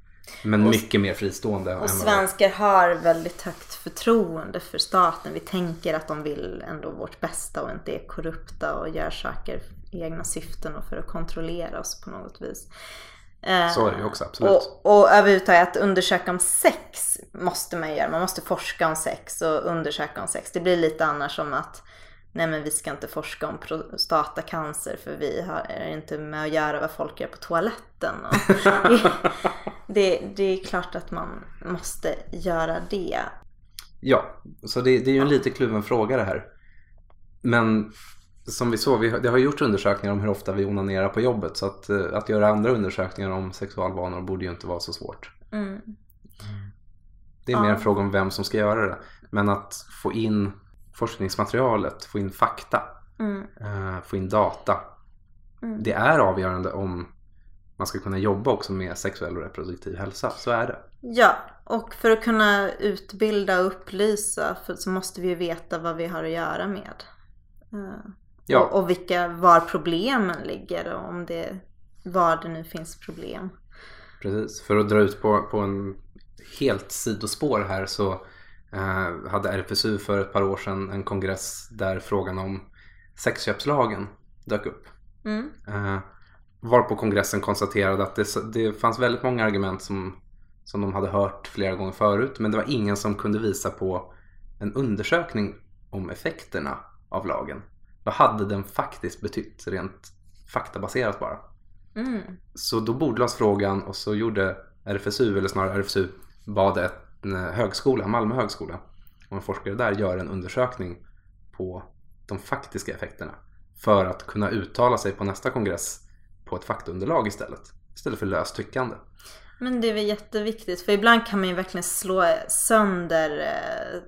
Men mycket mer fristående. Och svenskar har väldigt högt förtroende för staten. Vi tänker att de vill ändå vårt bästa och inte är korrupta och gör saker i egna syften och för att kontrollera oss på något vis. Eh, Så är det ju också, absolut. Och, och överhuvudtaget att undersöka om sex måste man göra. Man måste forska om sex och undersöka om sex. Det blir lite annars som att nej men vi ska inte forska om prostatacancer för vi har är inte med att göra vad folk gör på toaletten. Det, det, är klart att man måste göra det. Ja, så det, det är ju en lite kluven fråga det här. Men som vi såg, vi, har- det har gjorts undersökningar om hur ofta vi onanerar på jobbet. Så att, eh, att göra andra undersökningar om sexualvanor borde ju inte vara så svårt. Mm. Det är mer en fråga om vem som ska göra det. Men att få in forskningsmaterialet, få in fakta, Mm. eh, få in data. Det är avgörande om man ska kunna jobba också med sexuell och reproduktiv hälsa. Så är det. Ja, och för att kunna utbilda och upplysa så måste vi ju veta vad vi har att göra med. Eh, Ja. Och, och vilka, var problemen ligger och om det, var det nu finns problem. Precis. För att dra ut på, på en helt sidospår här så eh, hade RFSU för ett par år sedan en kongress där frågan om sexköpslagen dök upp. Mm. Eh, varpå kongressen konstaterade att det, det fanns väldigt många argument som, som de hade hört flera gånger förut men det var ingen som kunde visa på en undersökning om effekterna av lagen. Vad hade den faktiskt betytt rent faktabaserat bara? Mm. Så då bordlades frågan och så gjorde RFSU, eller snarare RFSU, bad ett, högskola, Malmö högskola, och en forskare där gör en undersökning på de faktiska effekterna för att kunna uttala sig på nästa kongress på ett faktaunderlag istället. Istället för löst tyckande. Men det är väl jätteviktigt för ibland kan man ju verkligen slå sönder eh,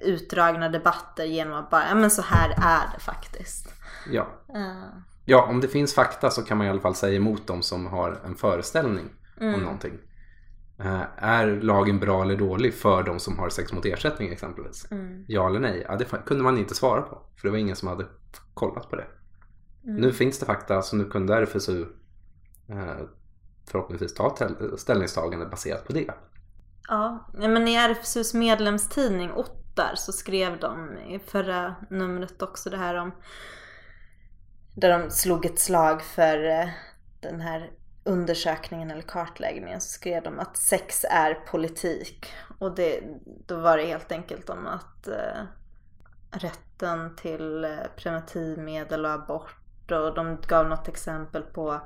utdragna debatter genom att bara, ja men så här är det faktiskt. Ja. Eh, ja, om det finns fakta så kan man i alla fall säga emot dem som har en föreställning Mm. om någonting. Eh, är lagen bra eller dålig för de som har sex mot ersättning exempelvis? mm. Ja eller nej? Ja, det kunde man inte svara på. För det var ingen som hade kollat på det. Mm. Nu finns det fakta så nu kunde RFSU eh, förhoppningsvis ta ställningstagande baserat på det. Ja, ja, men i RFSUs medlemstidning Ottar så skrev de i förra numret också det här om där de slog ett slag för eh, den här undersökningen eller kartläggningen så skrev de att sex är politik. Och det, då var det helt enkelt om att eh, rätten till eh, preventivmedel och abort och de gav något exempel på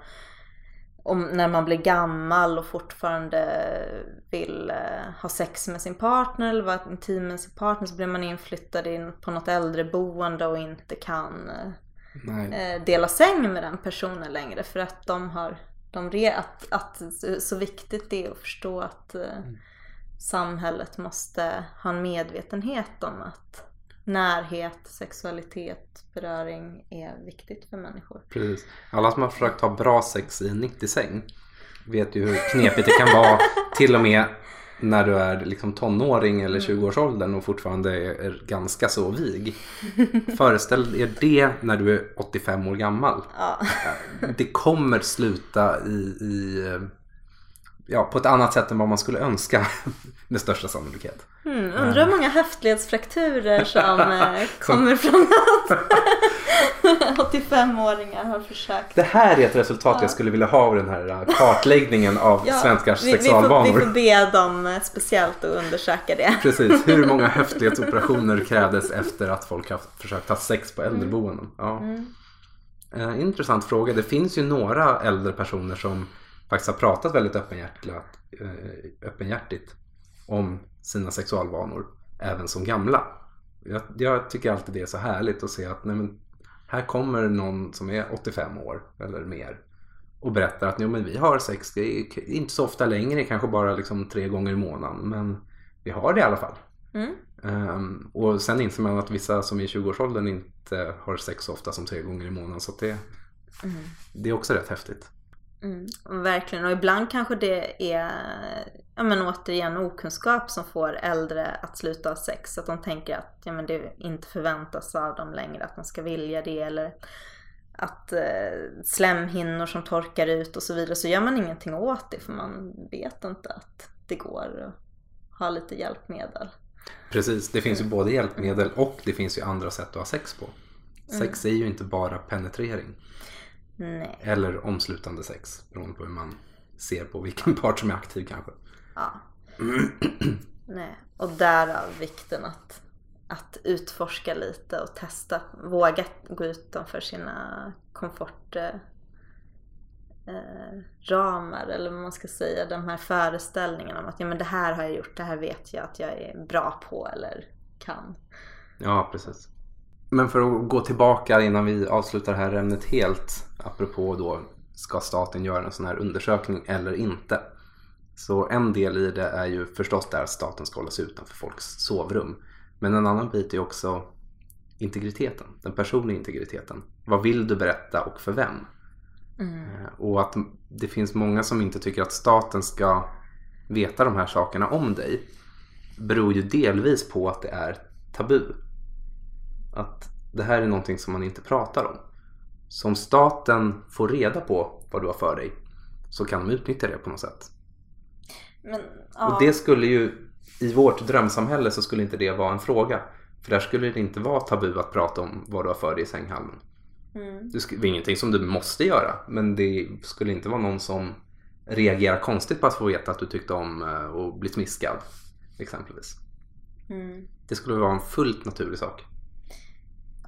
om när man blir gammal och fortfarande vill eh, ha sex med sin partner eller vara intim med sin partner så blir man inflyttad in på något äldreboende och inte kan Nej. eh, dela säng med den personen längre för att de har de re, att, att så- viktigt det är att förstå att eh, samhället måste ha en medvetenhet om att närhet, sexualitet, beröring är viktigt för människor. Precis. Alla som har försökt ha bra sex i en 90-säng vet ju hur knepigt det kan vara till och med när du är liksom tonåring eller 20-årsåldern och fortfarande är, ganska så vig. Föreställ er det när du är 85 år gammal. Ja. Det kommer sluta i, i eh, ja, på ett annat sätt än vad man skulle önska med största sannolikhet. Mm, undrar hur många höftledsfrakturer som eh, kommer från att 85-åringar har försökt. Det här är ett resultat jag skulle vilja ha av den här eh, kartläggningen av svenskars vi, vi, får, sexualvanor. vi får be dem eh, speciellt att undersöka det. Precis, hur många höftledsoperationer krävdes efter att folk har försökt ha sex på äldreboenden? Ja. Eh, intressant fråga. Det finns ju några äldre personer som faktiskt har pratat väldigt öppenhjärtigt, eh, öppenhjärtigt om sina sexualvanor, även som gamla. Jag, jag tycker alltid det är så härligt att se att nej men, här kommer någon som är 85 år eller mer och berättar att men vi har sex, det är inte så ofta längre, kanske bara liksom tre gånger i månaden, men vi har det i alla fall. Mm. Ehm, och sen inser man att vissa som är i 20-årsåldern inte har sex så ofta som tre gånger i månaden. Så det, det är också rätt häftigt. Mm, verkligen, och ibland kanske det är ja, men återigen okunskap som får äldre att sluta ha sex. Att de tänker att ja, men det inte förväntas av dem längre att de ska vilja det eller att eh, slemhinnor som torkar ut och så vidare så gör man ingenting åt det för man vet inte att det går att ha lite hjälpmedel. Precis, det finns ju både hjälpmedel och det finns ju andra sätt att ha sex på. Sex är ju inte bara penetrering. Nej. Eller omslutande sex, beroende på hur man ser på vilken part som är aktiv kanske. Ja. Nej. Och därav vikten att, att utforska lite och testa. Våga gå utanför sina komfort eh, eh, eller vad man ska säga. De här föreställningarna om att ja, men det här har jag gjort, det här vet jag att jag är bra på eller kan. Ja, precis. Men för att gå tillbaka innan vi avslutar det här ämnet helt, apropå då ska staten göra en sån här undersökning eller inte? Så en del i det är ju förstås där att staten ska hålla sig utanför folks sovrum. Men en annan bit är också integriteten, den personliga integriteten. Vad vill du berätta och för vem? Eh, Och att det finns många som inte tycker att staten ska veta de här sakerna om dig beror ju delvis på att det är tabu. Att det här är någonting som man inte pratar om. Så om staten får reda på vad du har för dig så kan de utnyttja det på något sätt. Men, Och ja, det skulle ju, i vårt drömsamhälle så skulle inte det vara en fråga. För där skulle det inte vara tabu att prata om vad du har för dig i sänghalmen. mm, det är ingenting som du måste göra, men det skulle inte vara någon som reagerar konstigt på att få veta att du tyckte om eh, att bli smiskad, exempelvis. mm. Det skulle vara en fullt naturlig sak.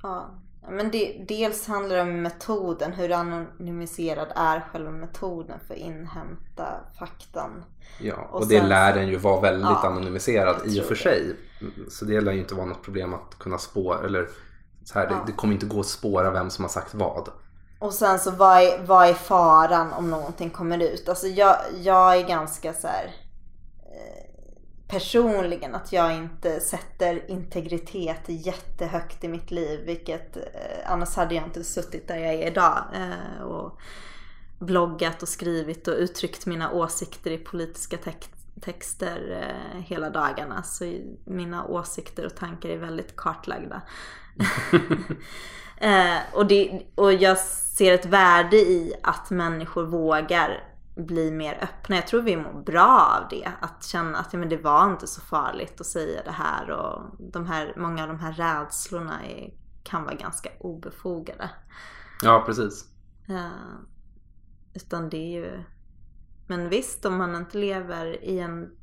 Ja, men det, dels handlar det om metoden. Hur anonymiserad är själva metoden för att inhämta faktan? Ja, Och och, det sen lär den ju vara väldigt Ja, anonymiserad i och för det. sig. Så det lär ju inte vara något problem att kunna spåra, eller så här, Ja. det, det kommer inte gå att spåra vem som har sagt vad. Och sen så vad är, vad är faran om någonting kommer ut? Alltså jag, jag är ganska så här eh, personligen att jag inte sätter integritet jättehögt i mitt liv. Vilket eh, annars hade jag inte suttit där jag är idag. Eh, och bloggat och skrivit och uttryckt mina åsikter i politiska text, texter eh, hela dagarna. Så mina åsikter och tankar är väldigt kartlagda. Och, det, och jag ser ett värde i att människor vågar bli mer öppna. Jag tror vi mår bra av det. Att känna att ja, men det var inte så farligt att säga det här. Och de här, många av de här rädslorna är, kan vara ganska obefogade. Ja, precis. Eh, utan det är ju... Men visst, om man inte lever i en,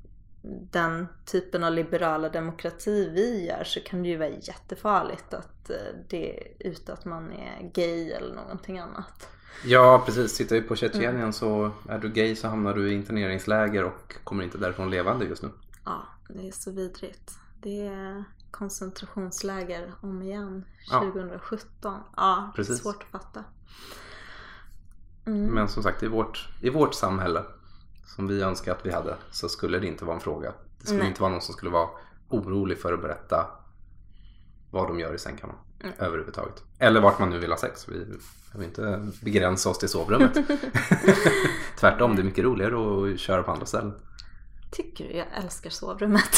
den typen av liberala demokrati vi gör så kan det ju vara jättefarligt att eh, det är ute att man är gay eller någonting annat. Ja, precis. Tittar vi på Tjetjenien så är du gay så hamnar du i interneringsläger och kommer inte därifrån levande just nu. Ja, det är så vidrigt. Det är koncentrationsläger om igen Ja. 2017. Ja, Precis. svårt att fatta. Men som sagt, i vårt, i vårt samhälle som vi önskar att vi hade så skulle det inte vara en fråga. Det skulle Nej. inte vara någon som skulle vara orolig för att berätta vad de gör i sängkammaren Mm. överhuvudtaget. Eller vart man nu vill ha sex. Vi vill inte begränsa oss till sovrummet. Tvärtom, det är mycket roligare att köra på andra ställen. Tycker du? Jag älskar sovrummet.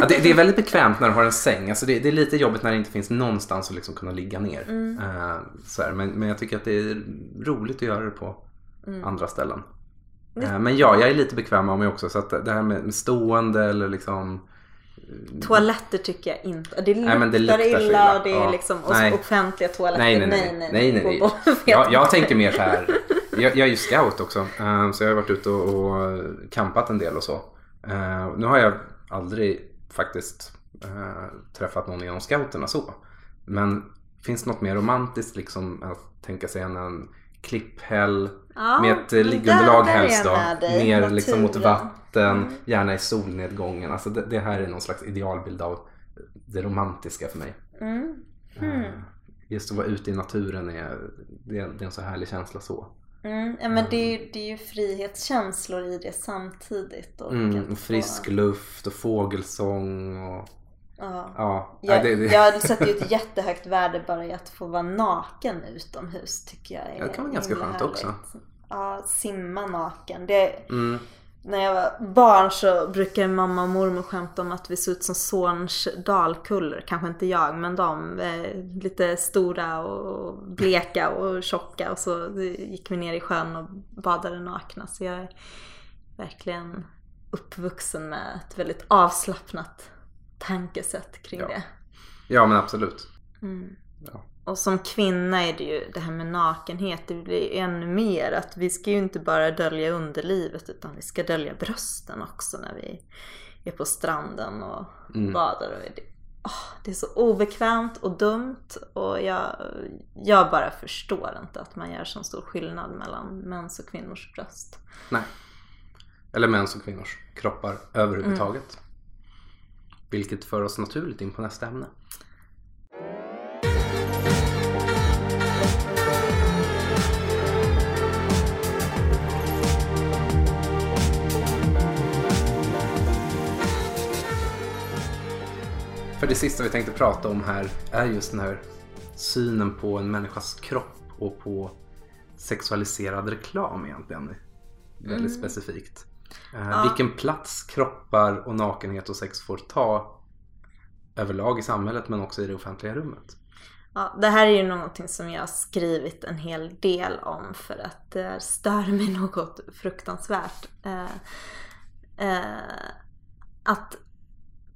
Ja, det, det är väldigt bekvämt när du har en säng. Alltså det, det är lite jobbigt när det inte finns någonstans att liksom kunna ligga ner. Mm. Eh, så här, men, men jag tycker att det är roligt att göra det på Mm. andra ställen. Eh, men ja, jag är lite bekväm av mig också. Så att det här med med stående eller liksom... Toaletter tycker jag inte. Det luktar, Nej, men det luktar illa, illa. och det är liksom Nej. offentliga toaletter. Nej, nej, nej. nej, nej, nej, bort. Jag, jag tänker mer så här. Jag, jag är ju scout också. eh, Så jag har varit ute och, och campat en del och så. Eh, Nu har jag aldrig faktiskt eh, träffat någon inom scouterna så. Men finns det något mer romantiskt liksom att tänka sig än en klipphäll Ja, med ett eh, liggunderlag helst då. Ner liksom mot vatten, gärna i solnedgången. Alltså det, det här är någon slags idealbild av det romantiska för mig. Mm. Eh, Just att vara ute i naturen är, det är, det är en så härlig känsla så. Mm. Ja, men det, är- det är ju frihetskänslor i det samtidigt. Och Mm, få- frisk luft och fågelsång och Ja. ja. Jag, det, det, jag sätter ju ett jättehögt värde bara i att få vara naken utomhus tycker jag är det kan vara ganska skönt också. Ja, simma naken. Det, mm, när jag var barn så brukade mamma och mormor skämta om att vi såg ut som Zorns dalkullor. Kanske inte jag, men de. Eh, lite stora och bleka och tjocka. Och så gick vi ner i sjön och badade nakna. Så jag är verkligen uppvuxen med ett väldigt avslappnat tankesätt kring Ja. det. Ja men absolut. Mm. Ja. Och som kvinna är det ju det här med nakenhet, det blir ännu mer att vi ska ju inte bara dölja underlivet utan vi ska dölja brösten också när vi är på stranden och Mm. badar. Och det, åh, det är så obekvämt och dumt och jag, jag bara förstår inte att man gör så stor skillnad mellan mäns och kvinnors bröst. Nej. Eller mäns och kvinnors kroppar överhuvudtaget. Vilket för oss naturligt in på nästa ämne. För det sista vi tänkte prata om här är just den här synen på en människas kropp och på sexualiserad reklam egentligen. Väldigt specifikt. Eh, Vilken plats kroppar och nakenhet och sex får ta överlag i samhället men också i det offentliga rummet. Ja, det här är ju någonting som jag har skrivit en hel del om för att det stör mig något fruktansvärt. Eh, eh, att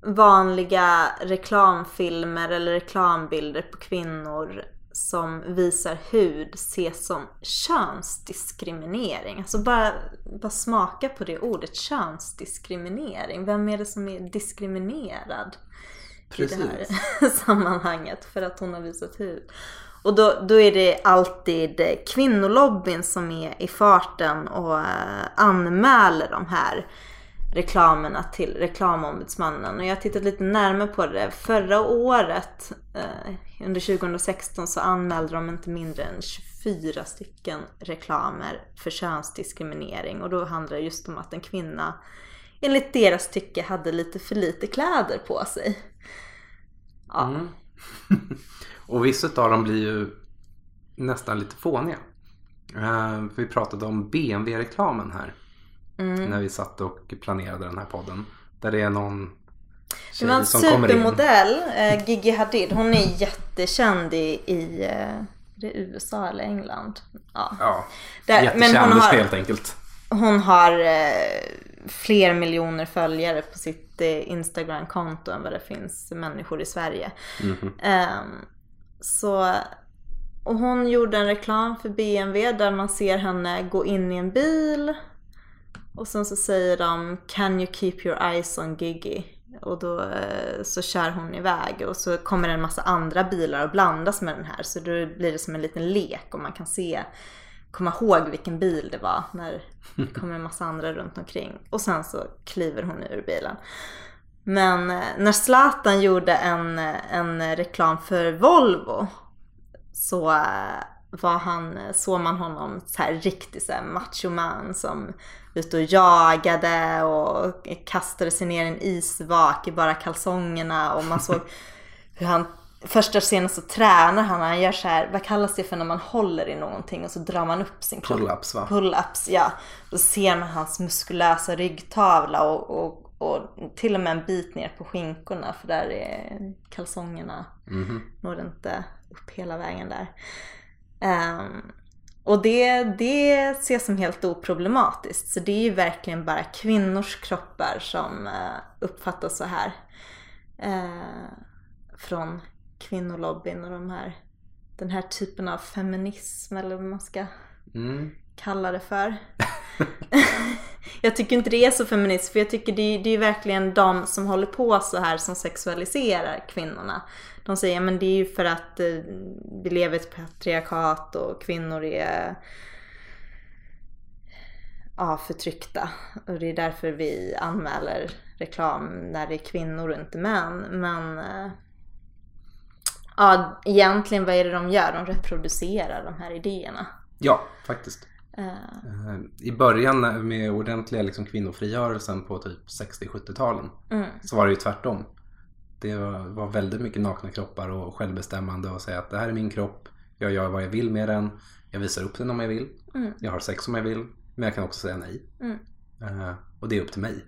vanliga reklamfilmer eller reklambilder på kvinnor som visar hud ses som könsdiskriminering. Alltså bara, bara smaka på det ordet, könsdiskriminering. Vem är det som är diskriminerad? i det här sammanhanget för att hon har visat hud. Och då, då är det alltid kvinnolobbyn som är i farten och eh, anmäler de här reklamerna till reklamombudsmannen. Och jag har tittat lite närmare på det. Förra året, eh, under 2016, så anmälde de inte mindre än 24 stycken reklamer för könsdiskriminering. Och då handlar det just om att en kvinna enligt deras tycke hade lite för lite kläder på sig. Ja. Mm. och vissa av dem blir ju nästan lite fåniga. Uh, vi pratade om BMW-reklamen här. Mm. När vi satt och planerade den här podden. Där det är någon Det tjej var en som kommer in. supermodell, eh, Gigi Hadid. Hon är jättekänd i, i eh, är det USA eller England. Ja. Ja, Där, jättekändis men hon har, helt enkelt. hon har eh, fler miljoner följare på sitt eh, Instagram-konto än vad det finns människor i Sverige. Mhm. Ehm, så, och hon gjorde en reklam för BMW där man ser henne gå in i en bil och sen så säger de Can you keep your eyes on Gigi? Och då eh, så kör hon iväg och så kommer det en massa andra bilar och blandas med den här så då blir det som en liten lek och man kan se komma ihåg vilken bil det var när det kommer en massa andra runt omkring. Och sen så kliver hon ur bilen. Men eh, när Zlatan gjorde en, eh, en reklam för Volvo så var han, såg man honom så här riktigt så här machoman som ute och jagade och kastade sig ner i en isvak i bara kalsongerna och man såg hur han Första scenen så tränar han, han gör så här, vad kallas det för när man håller i någonting och så drar man upp sin kropp. Pull-ups va? Pull-ups, ja. Då ser man hans muskulösa ryggtavla och, och, och till och med en bit ner på skinkorna för där är kalsongerna Mhm. når inte upp hela vägen där. Ehm, och det, det ses som helt oproblematiskt. Så det är ju verkligen bara kvinnors kroppar som eh, uppfattas så här. Eh, från kvinnolobbyn och de här, den här typen av feminism eller vad man ska Mm. kalla det för. jag tycker inte det är så feministiskt för jag tycker det är, det är verkligen de som håller på så här som sexualiserar kvinnorna. De säger men det är ju för att eh, vi lever i ett patriarkat och kvinnor är ja, förtryckta. Och det är därför vi anmäler reklam när det är kvinnor och inte män. Men eh, ja, egentligen vad är det de gör? De reproducerar de här idéerna. Ja, faktiskt. Eh, Eh, I början med ordentliga liksom, kvinnofrigörelsen på typ 60-70-talen mm. så var det ju tvärtom. Det var, väldigt mycket nakna kroppar och självbestämmande och säga att det här är min kropp, jag gör vad jag vill med den, jag visar upp den om jag vill, Mm. jag har sex om jag vill, men jag kan också säga nej. Mm. Eh, och det är upp till mig.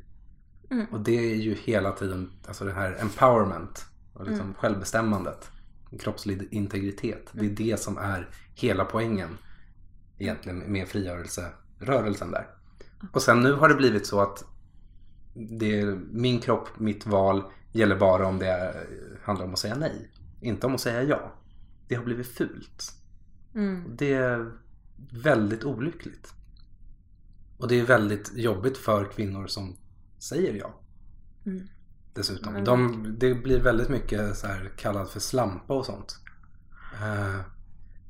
Mm. Och det är ju hela tiden alltså det här empowerment och liksom Mm. självbestämmandet. Kroppslig integritet. Det är det som är hela poängen egentligen med frigörelserörelsen där. Och sen nu har det blivit så att det är min kropp, mitt val gäller bara om det handlar om att säga nej. Inte om att säga ja. Det har blivit fult. Mm. Det är väldigt olyckligt. Och det är väldigt jobbigt för kvinnor som säger ja. Mm. Dessutom. De, det blir väldigt mycket så här kallat för slampa och sånt. Eh,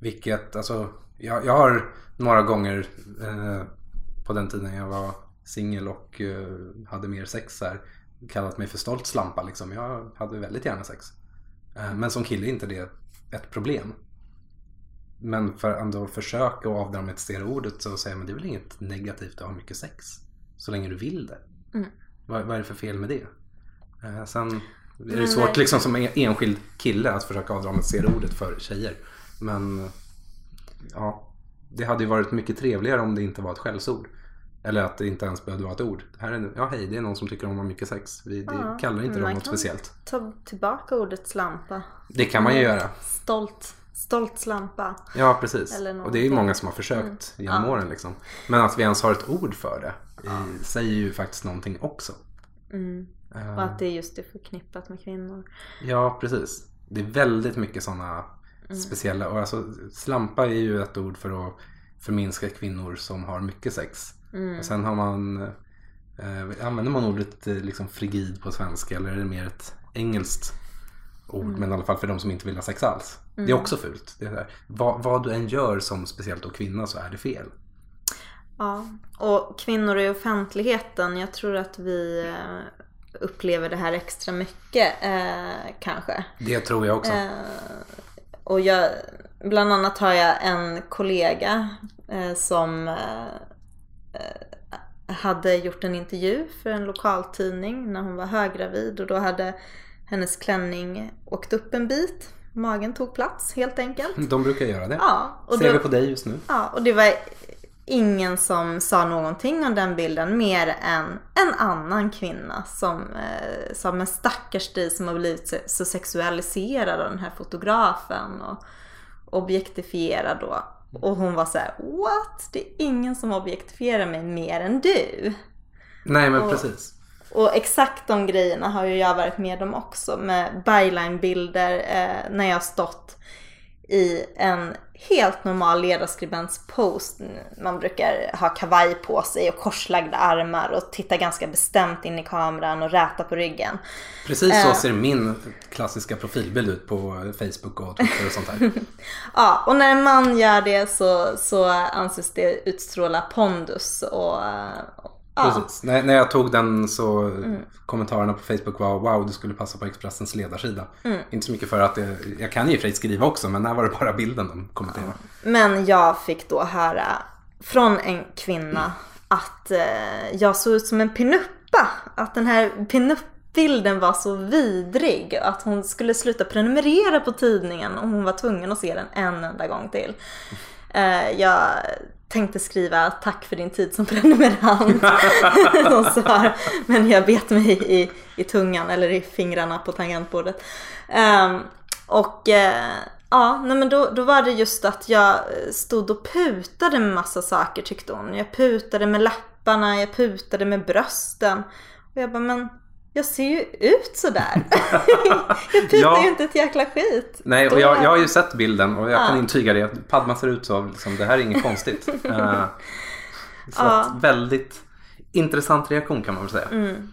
vilket, alltså, jag, jag har några gånger eh, på den tiden jag var singel och eh, hade mer sex här, kallat mig för stolt slampa liksom. Jag hade väldigt gärna sex. Eh, men som kille är inte det ett problem. Men för att ändå försöka att avdramatisera ordet så säger man det är väl inget negativt att ha mycket sex. Så länge du vill det. Mm. Vad, vad är det för fel med det? Eh, sen är det svårt liksom som en- enskild kille att försöka avdramatisera ordet för tjejer. Men ja, det hade ju varit mycket trevligare om det inte var ett skällsord. Eller att det inte ens behövde vara ett ord. Här är, ja hej, det är någon som tycker om att ha mycket sex. Vi det Ja, kallar inte dem något speciellt. Ta tillbaka ordet slampa. Det kan man ju göra. Stolt. Stolt slampa. Ja, precis. Och det är ju många som har försökt genom Ja. åren. Liksom. Men att vi ens har ett ord för det i, säger ju faktiskt någonting också. Mm. Eh, Och att det är just det förknippat med kvinnor. Ja, precis. Det är väldigt mycket sådana speciella. Och alltså, slampa är ju ett ord för att förminska kvinnor som har mycket sex. Mm. Och sen har man, eh, använder man ordet eh, liksom frigid på svenska eller är det mer ett engelskt ord? Men i alla fall för de som inte vill ha sex alls. Det är också fult. Det är vad, vad du än gör som speciellt då kvinna så är det fel. Ja, och kvinnor i offentligheten. Jag tror att vi eh, upplever det här extra mycket eh, kanske. Det tror jag också. Eh, och jag, bland annat har jag en kollega eh, som eh, eh, hade gjort en intervju för en lokaltidning när hon var höggravid och då hade hennes klänning åkt upp en bit. Magen tog plats helt enkelt. De brukar göra det. Ja, och Ser då, vi på dig just nu. Ja, och det var ingen som sa någonting om den bilden mer än en annan kvinna som eh, sa men stackars dig som har blivit så, sexualiserad av den här fotografen och objektifierad då. Och hon var så här: what? Det är ingen som objektifierar mig mer än du. Nej men Och- precis. Och exakt de grejerna har ju jag varit med om också med byline-bilder eh, när jag stått i en helt normal ledarskribents post. Man brukar ha kavaj på sig och korslagda armar och titta ganska bestämt in i kameran och räta på ryggen. Precis så Eh. ser min klassiska profilbild ut på Facebook och Twitter och sånt där. Ja, och när man gör det så, så anses det utstråla pondus och. Precis. När, när jag tog den så Mm. kommentarerna på Facebook var wow du skulle passa på Expressens ledarsida. Mm. Inte så mycket för att det, jag kan ju för skriva också men här var det bara bilden de kommenterade. Men jag fick då höra från en kvinna att eh, jag såg ut som en pinuppa. Att den här pinup-bilden var så vidrig. Att hon skulle sluta prenumerera på tidningen om hon var tvungen att se den en enda gång till. Eh, jag tänkte skriva tack för din tid som prenumerant. som svar. Men jag bet mig i, i tungan eller i fingrarna på tangentbordet. Um, och uh, ja, nej men då, då var det just att jag stod och putade med massa saker tyckte hon. Jag putade med läpparna, jag putade med brösten. Och jag bara, men jag ser ju ut sådär. jag putar Ja. ju inte ett jäkla skit. Nej och jag, jag har ju sett bilden och jag kan Ja. intyga det. Padma ser ut så, liksom, det här är inget konstigt. Eh, så Ja. väldigt intressant reaktion kan man väl säga. Mm.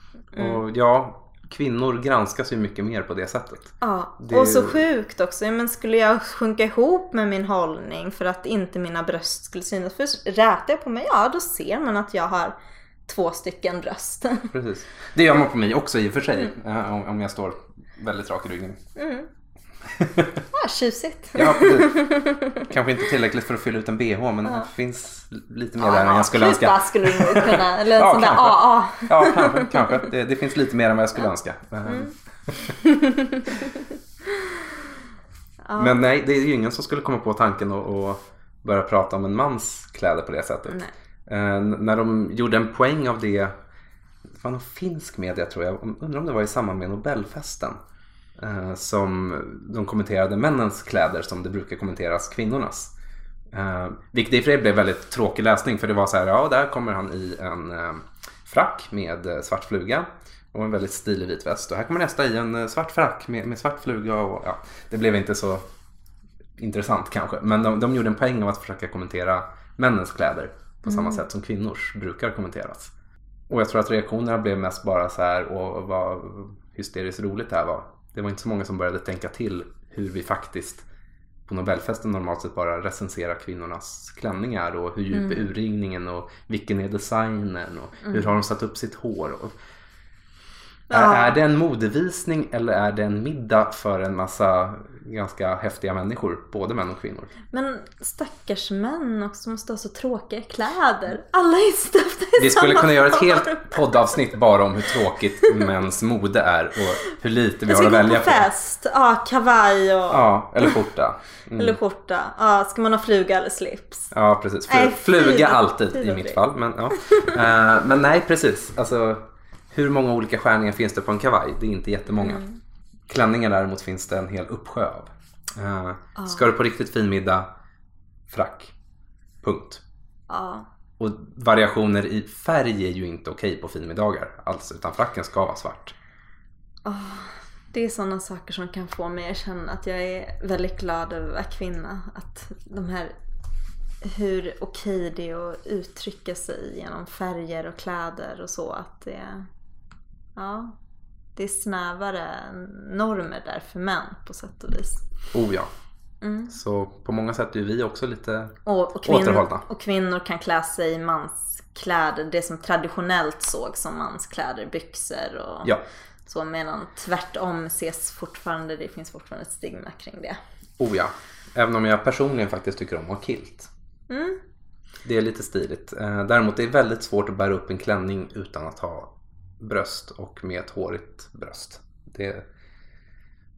Och ja, kvinnor granskas ju mycket mer på det sättet. Ja, Det- och så sjukt också. Men skulle jag sjunka ihop med min hållning för att inte mina bröst skulle synas? För rätar jag på mig, ja då ser man att jag har två stycken bröst. Precis. Det gör man på mig också i och för sig. eh, om, jag står väldigt rak i ryggen. Mm. Ja, tjusigt. Ja. Kanske inte tillräckligt för att fylla ut en bh men det finns lite mer där än jag skulle önska. Kupa skulle du kunna, eller en Ja, sån där. AA. Ja, kanske. kanske. Det, det finns lite mer än vad jag skulle önska. Mm. Men nej, det är ju ingen som skulle komma på tanken att att börja prata om en mans kläder på det sättet. Nej. Eh, när de gjorde en poäng av det, det var någon finsk media tror jag, undrar om det var i samband med Nobelfesten. Eh, som de kommenterade männens kläder som det brukar kommenteras kvinnornas. Eh, vilket i och för sig blev väldigt tråkig läsning för det var så här, ja där kommer han i en eh, frack med eh, svart fluga och en väldigt stilig vit väst. Och här kommer nästa i en eh, svart frack med, med svart fluga och ja, det blev inte så intressant kanske. Men de, de gjorde en poäng av att försöka kommentera männens kläder på samma sätt som kvinnors brukar kommenteras. Och jag tror att reaktionerna blev mest bara så här, och vad hysteriskt roligt det här var. Det var inte så många som började tänka till hur vi faktiskt på Nobelfesten normalt sett bara recenserar kvinnornas klänningar och hur djup är urringningen och vilken är designen och hur har de satt upp sitt hår. Och är, är det en modevisning eller är det en middag för en massa ganska häftiga människor, både män och kvinnor? Men stackars män också måste ha så tråkiga kläder. Alla är stöpta i Vi skulle samma kunna göra ett helt poddavsnitt bara om hur tråkigt mäns mode är och hur lite vi har ska att gå välja på på. fest, ja kavaj och Ja, eller skjorta. Mm. eller skjorta. Ja, ska man ha fluga eller slips? Ja, precis. Fl- Nej, fluga alltid i mitt fall. Men, ja. Eh, men nej, precis. Alltså, hur många olika skärningar finns det på en kavaj? Det är inte jättemånga. Mm. Klänningar däremot finns det en hel uppsjö av. Eh, Ska du på riktigt fin middag, frack. Punkt. Ja. Och variationer i färg är ju inte okej på finmiddagar alls, utan fracken ska vara svart. Det är sådana saker som kan få mig att känna att jag är väldigt glad över att vara kvinna. Att de här hur okej det är att uttrycka sig genom färger och kläder och så. Att det, ja, det är snävare normer där för män på sätt och vis. Oh ja. Mm. Så på många sätt är vi också lite... Och, och, kvinnor, Återhållna. och kvinnor kan klä sig i manskläder, det som traditionellt sågs som manskläder, byxor och Ja, så. Medan tvärtom ses fortfarande, det finns fortfarande ett stigma kring det. oh ja. Även om jag personligen faktiskt tycker om att ha kilt. Mm. Det är lite stiligt. Eh, Däremot det är väldigt svårt att bära upp en klänning utan att ha bröst och med ett hårigt bröst. Det,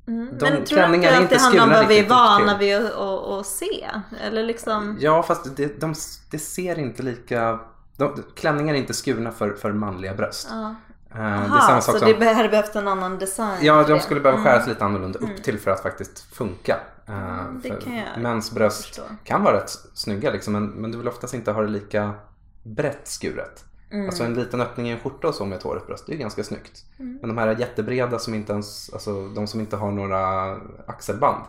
Mm. De Men tror du klänningar inte att det handlar om vad vi är vana vid att, se? Eller liksom... ja, fast det, de, det ser inte lika... De, klänningar är inte skurna för, för manliga bröst. Ja. Det är Aha, samma så det som... be- hade behövt en annan design Ja, de det. skulle behöva Mm. skäras lite annorlunda upp till för att faktiskt funka. Eh, det kan jag mäns bröst förstå. kan vara rätt snygga liksom, men, men du vill oftast inte ha det lika brett skuret. Mm. Alltså en liten öppning i en skjorta och så med ett hårigt bröst, det är ganska snyggt. Mm. Men de här jättebreda som inte ens, alltså de som inte har några axelband.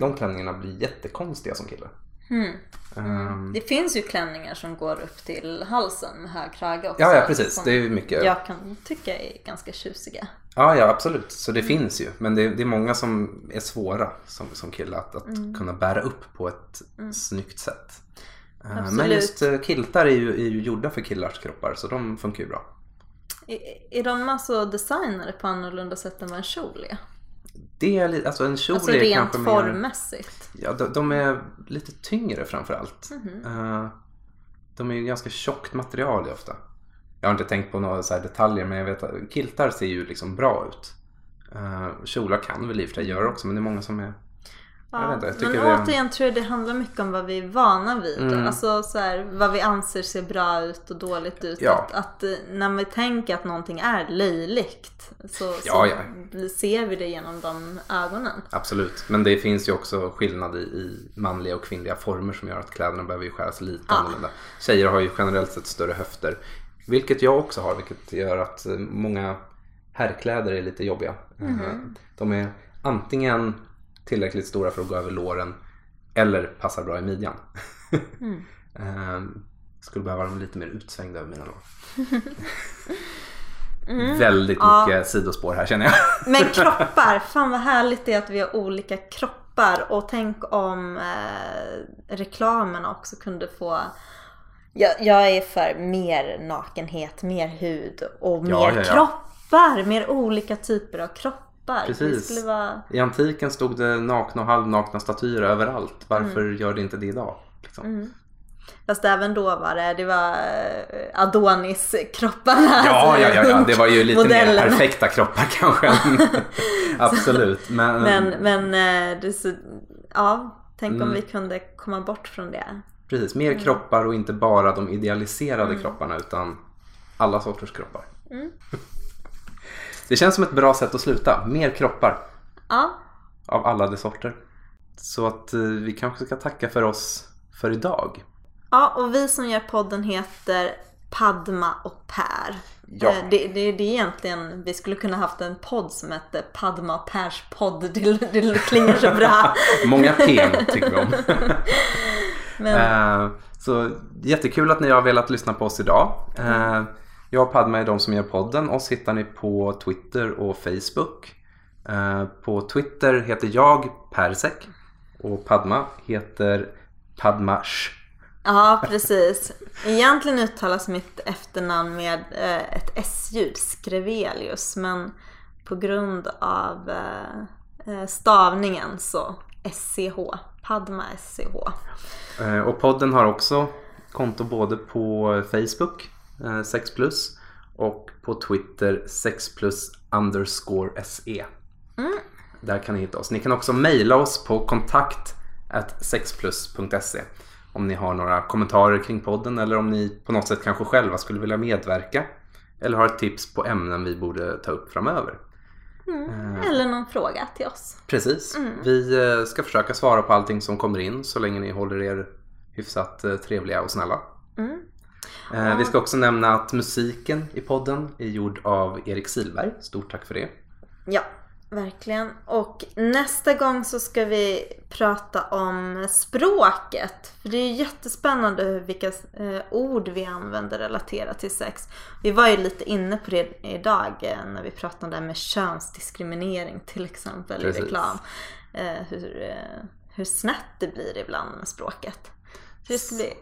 De klänningarna blir jättekonstiga som kille. Mm. Ehm, Det finns ju klänningar som går upp till halsen med hög krage också. ja, ja precis. Det är mycket. Ja. Jag kan tycka är ganska tjusiga. ja, absolut. Så det finns ju. Men det, det är många som är svåra som, som kille att, att Mm. kunna bära upp på ett snyggt sätt. Men Absolut. just eh, kiltar är ju, är ju gjorda för killars kroppar så de funkar ju bra. Är, är de alltså designade på annorlunda sätt än vad en kjol är? Det är alltså en kjol Alltså är rent kanske mer... formmässigt. Ja, de, de är lite tyngre framförallt. Mhm. Eh, de är ju ganska tjockt material ofta. Jag har inte tänkt på några så här detaljer men jag vet att kiltar ser ju liksom bra ut. Uh, kjolar kan väl i och för sig göra också men det är många som är... Vet inte, men är- återigen tror jag det handlar mycket om vad vi är vana vid. Mm. Alltså så här, vad vi anser ser bra ut och dåligt ut. Ja. Att, att eh, när vi tänker att någonting är löjligt så, Ja, så ja. ser vi det genom de ögonen. Absolut, men det finns ju också skillnad i, i manliga och kvinnliga former som gör att kläderna behöver ju skäras lite Ja. annorlunda. Tjejer har ju generellt sett större höfter, vilket jag också har, vilket gör att eh, många herrkläder är lite jobbiga. Eh, De är antingen tillräckligt stora för att gå över låren eller passar bra i midjan. Eh, Skulle behöva dem lite mer utsvängda över mina lår. Väldigt Ja. mycket sidospår här känner jag. Men kroppar, fan vad härligt det är att vi har olika kroppar. Och tänk om eh, reklamerna också kunde få jag, jag är för mer nakenhet, mer hud och mer Ja, ja, ja. kroppar. Mer olika typer av kroppar. Det Precis. skulle vara... I antiken stod det nakna och halvnakna statyer överallt. Varför Mm. gör det inte det idag? Liksom? Fast även då var det, det var eh, Adonis-kropparna. Ja, alltså, ja, ja, ja, det var ju lite mer modellerna. perfekta kroppar kanske. Absolut. Men, Men, men eh, det så, ja, tänk om Mm. vi kunde komma bort från det. Precis, mer Mm. kroppar och inte bara de idealiserade kropparna utan alla sorters kroppar. Mm. Det känns som ett bra sätt att sluta. Mer kroppar Ja, av alla de sorter. Så att eh, vi kanske ska tacka för oss för idag. Ja, och vi som gör podden heter Padma och Per. Ja. Eh, Det, det, det är egentligen, vi skulle kunna haft en podd som hette Padma och Pers podd. Det, det klingar så bra. Många P tycker vi om. Men, Eh, Så jättekul att ni har velat lyssna på oss idag. Eh, Jag och Padma är de som gör podden. Oss hittar ni på Twitter och Facebook. Eh, På Twitter heter jag Persek och Padma heter Padmash. ja, precis. Egentligen uttalas mitt efternamn med eh, ett S-ljud, Skrevelius. Men på grund av eh, stavningen så SCH. Padma SCH. Och podden har också konto både på Facebook, 6 plus och på Twitter 6 plus underscore SE. Där kan ni hitta oss. Ni kan också mejla oss på kontakt 6plus.se om ni har några kommentarer kring podden eller om ni på något sätt kanske själva skulle vilja medverka eller har ett tips på ämnen vi borde ta upp framöver. Eller någon fråga till oss. Precis. Vi eh, ska försöka svara på allting som kommer in så länge ni håller er hyfsat eh, trevliga och snälla. Eh, Vi ska också nämna att musiken i podden är gjord av Erik Silberg. Stort tack för det. Ja, verkligen. Och nästa gång så ska vi prata om språket. För det är jättespännande vilka eh, ord vi använder relaterat till sex. Vi var ju lite inne på det idag eh, när vi pratade om det med könsdiskriminering till exempel Precis. i reklam. Hur, hur snett det blir ibland med språket. Så det ska bli,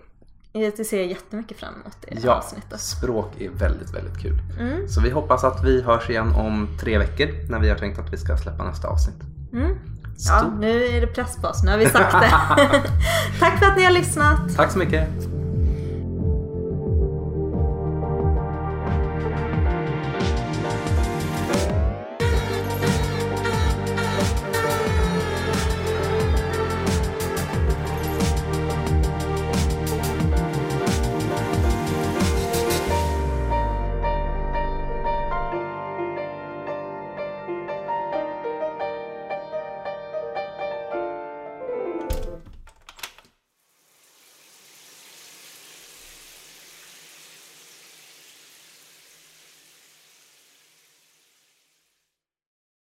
jag ser jättemycket fram emot det Ja, avsnittet. språk är väldigt, väldigt kul. Mm. Så vi hoppas att vi hörs igen om tre veckor när vi har tänkt att vi ska släppa nästa avsnitt. Mm. Ja, nu är det press på oss. Nu har vi sagt det. Tack för att ni har lyssnat. Tack så mycket!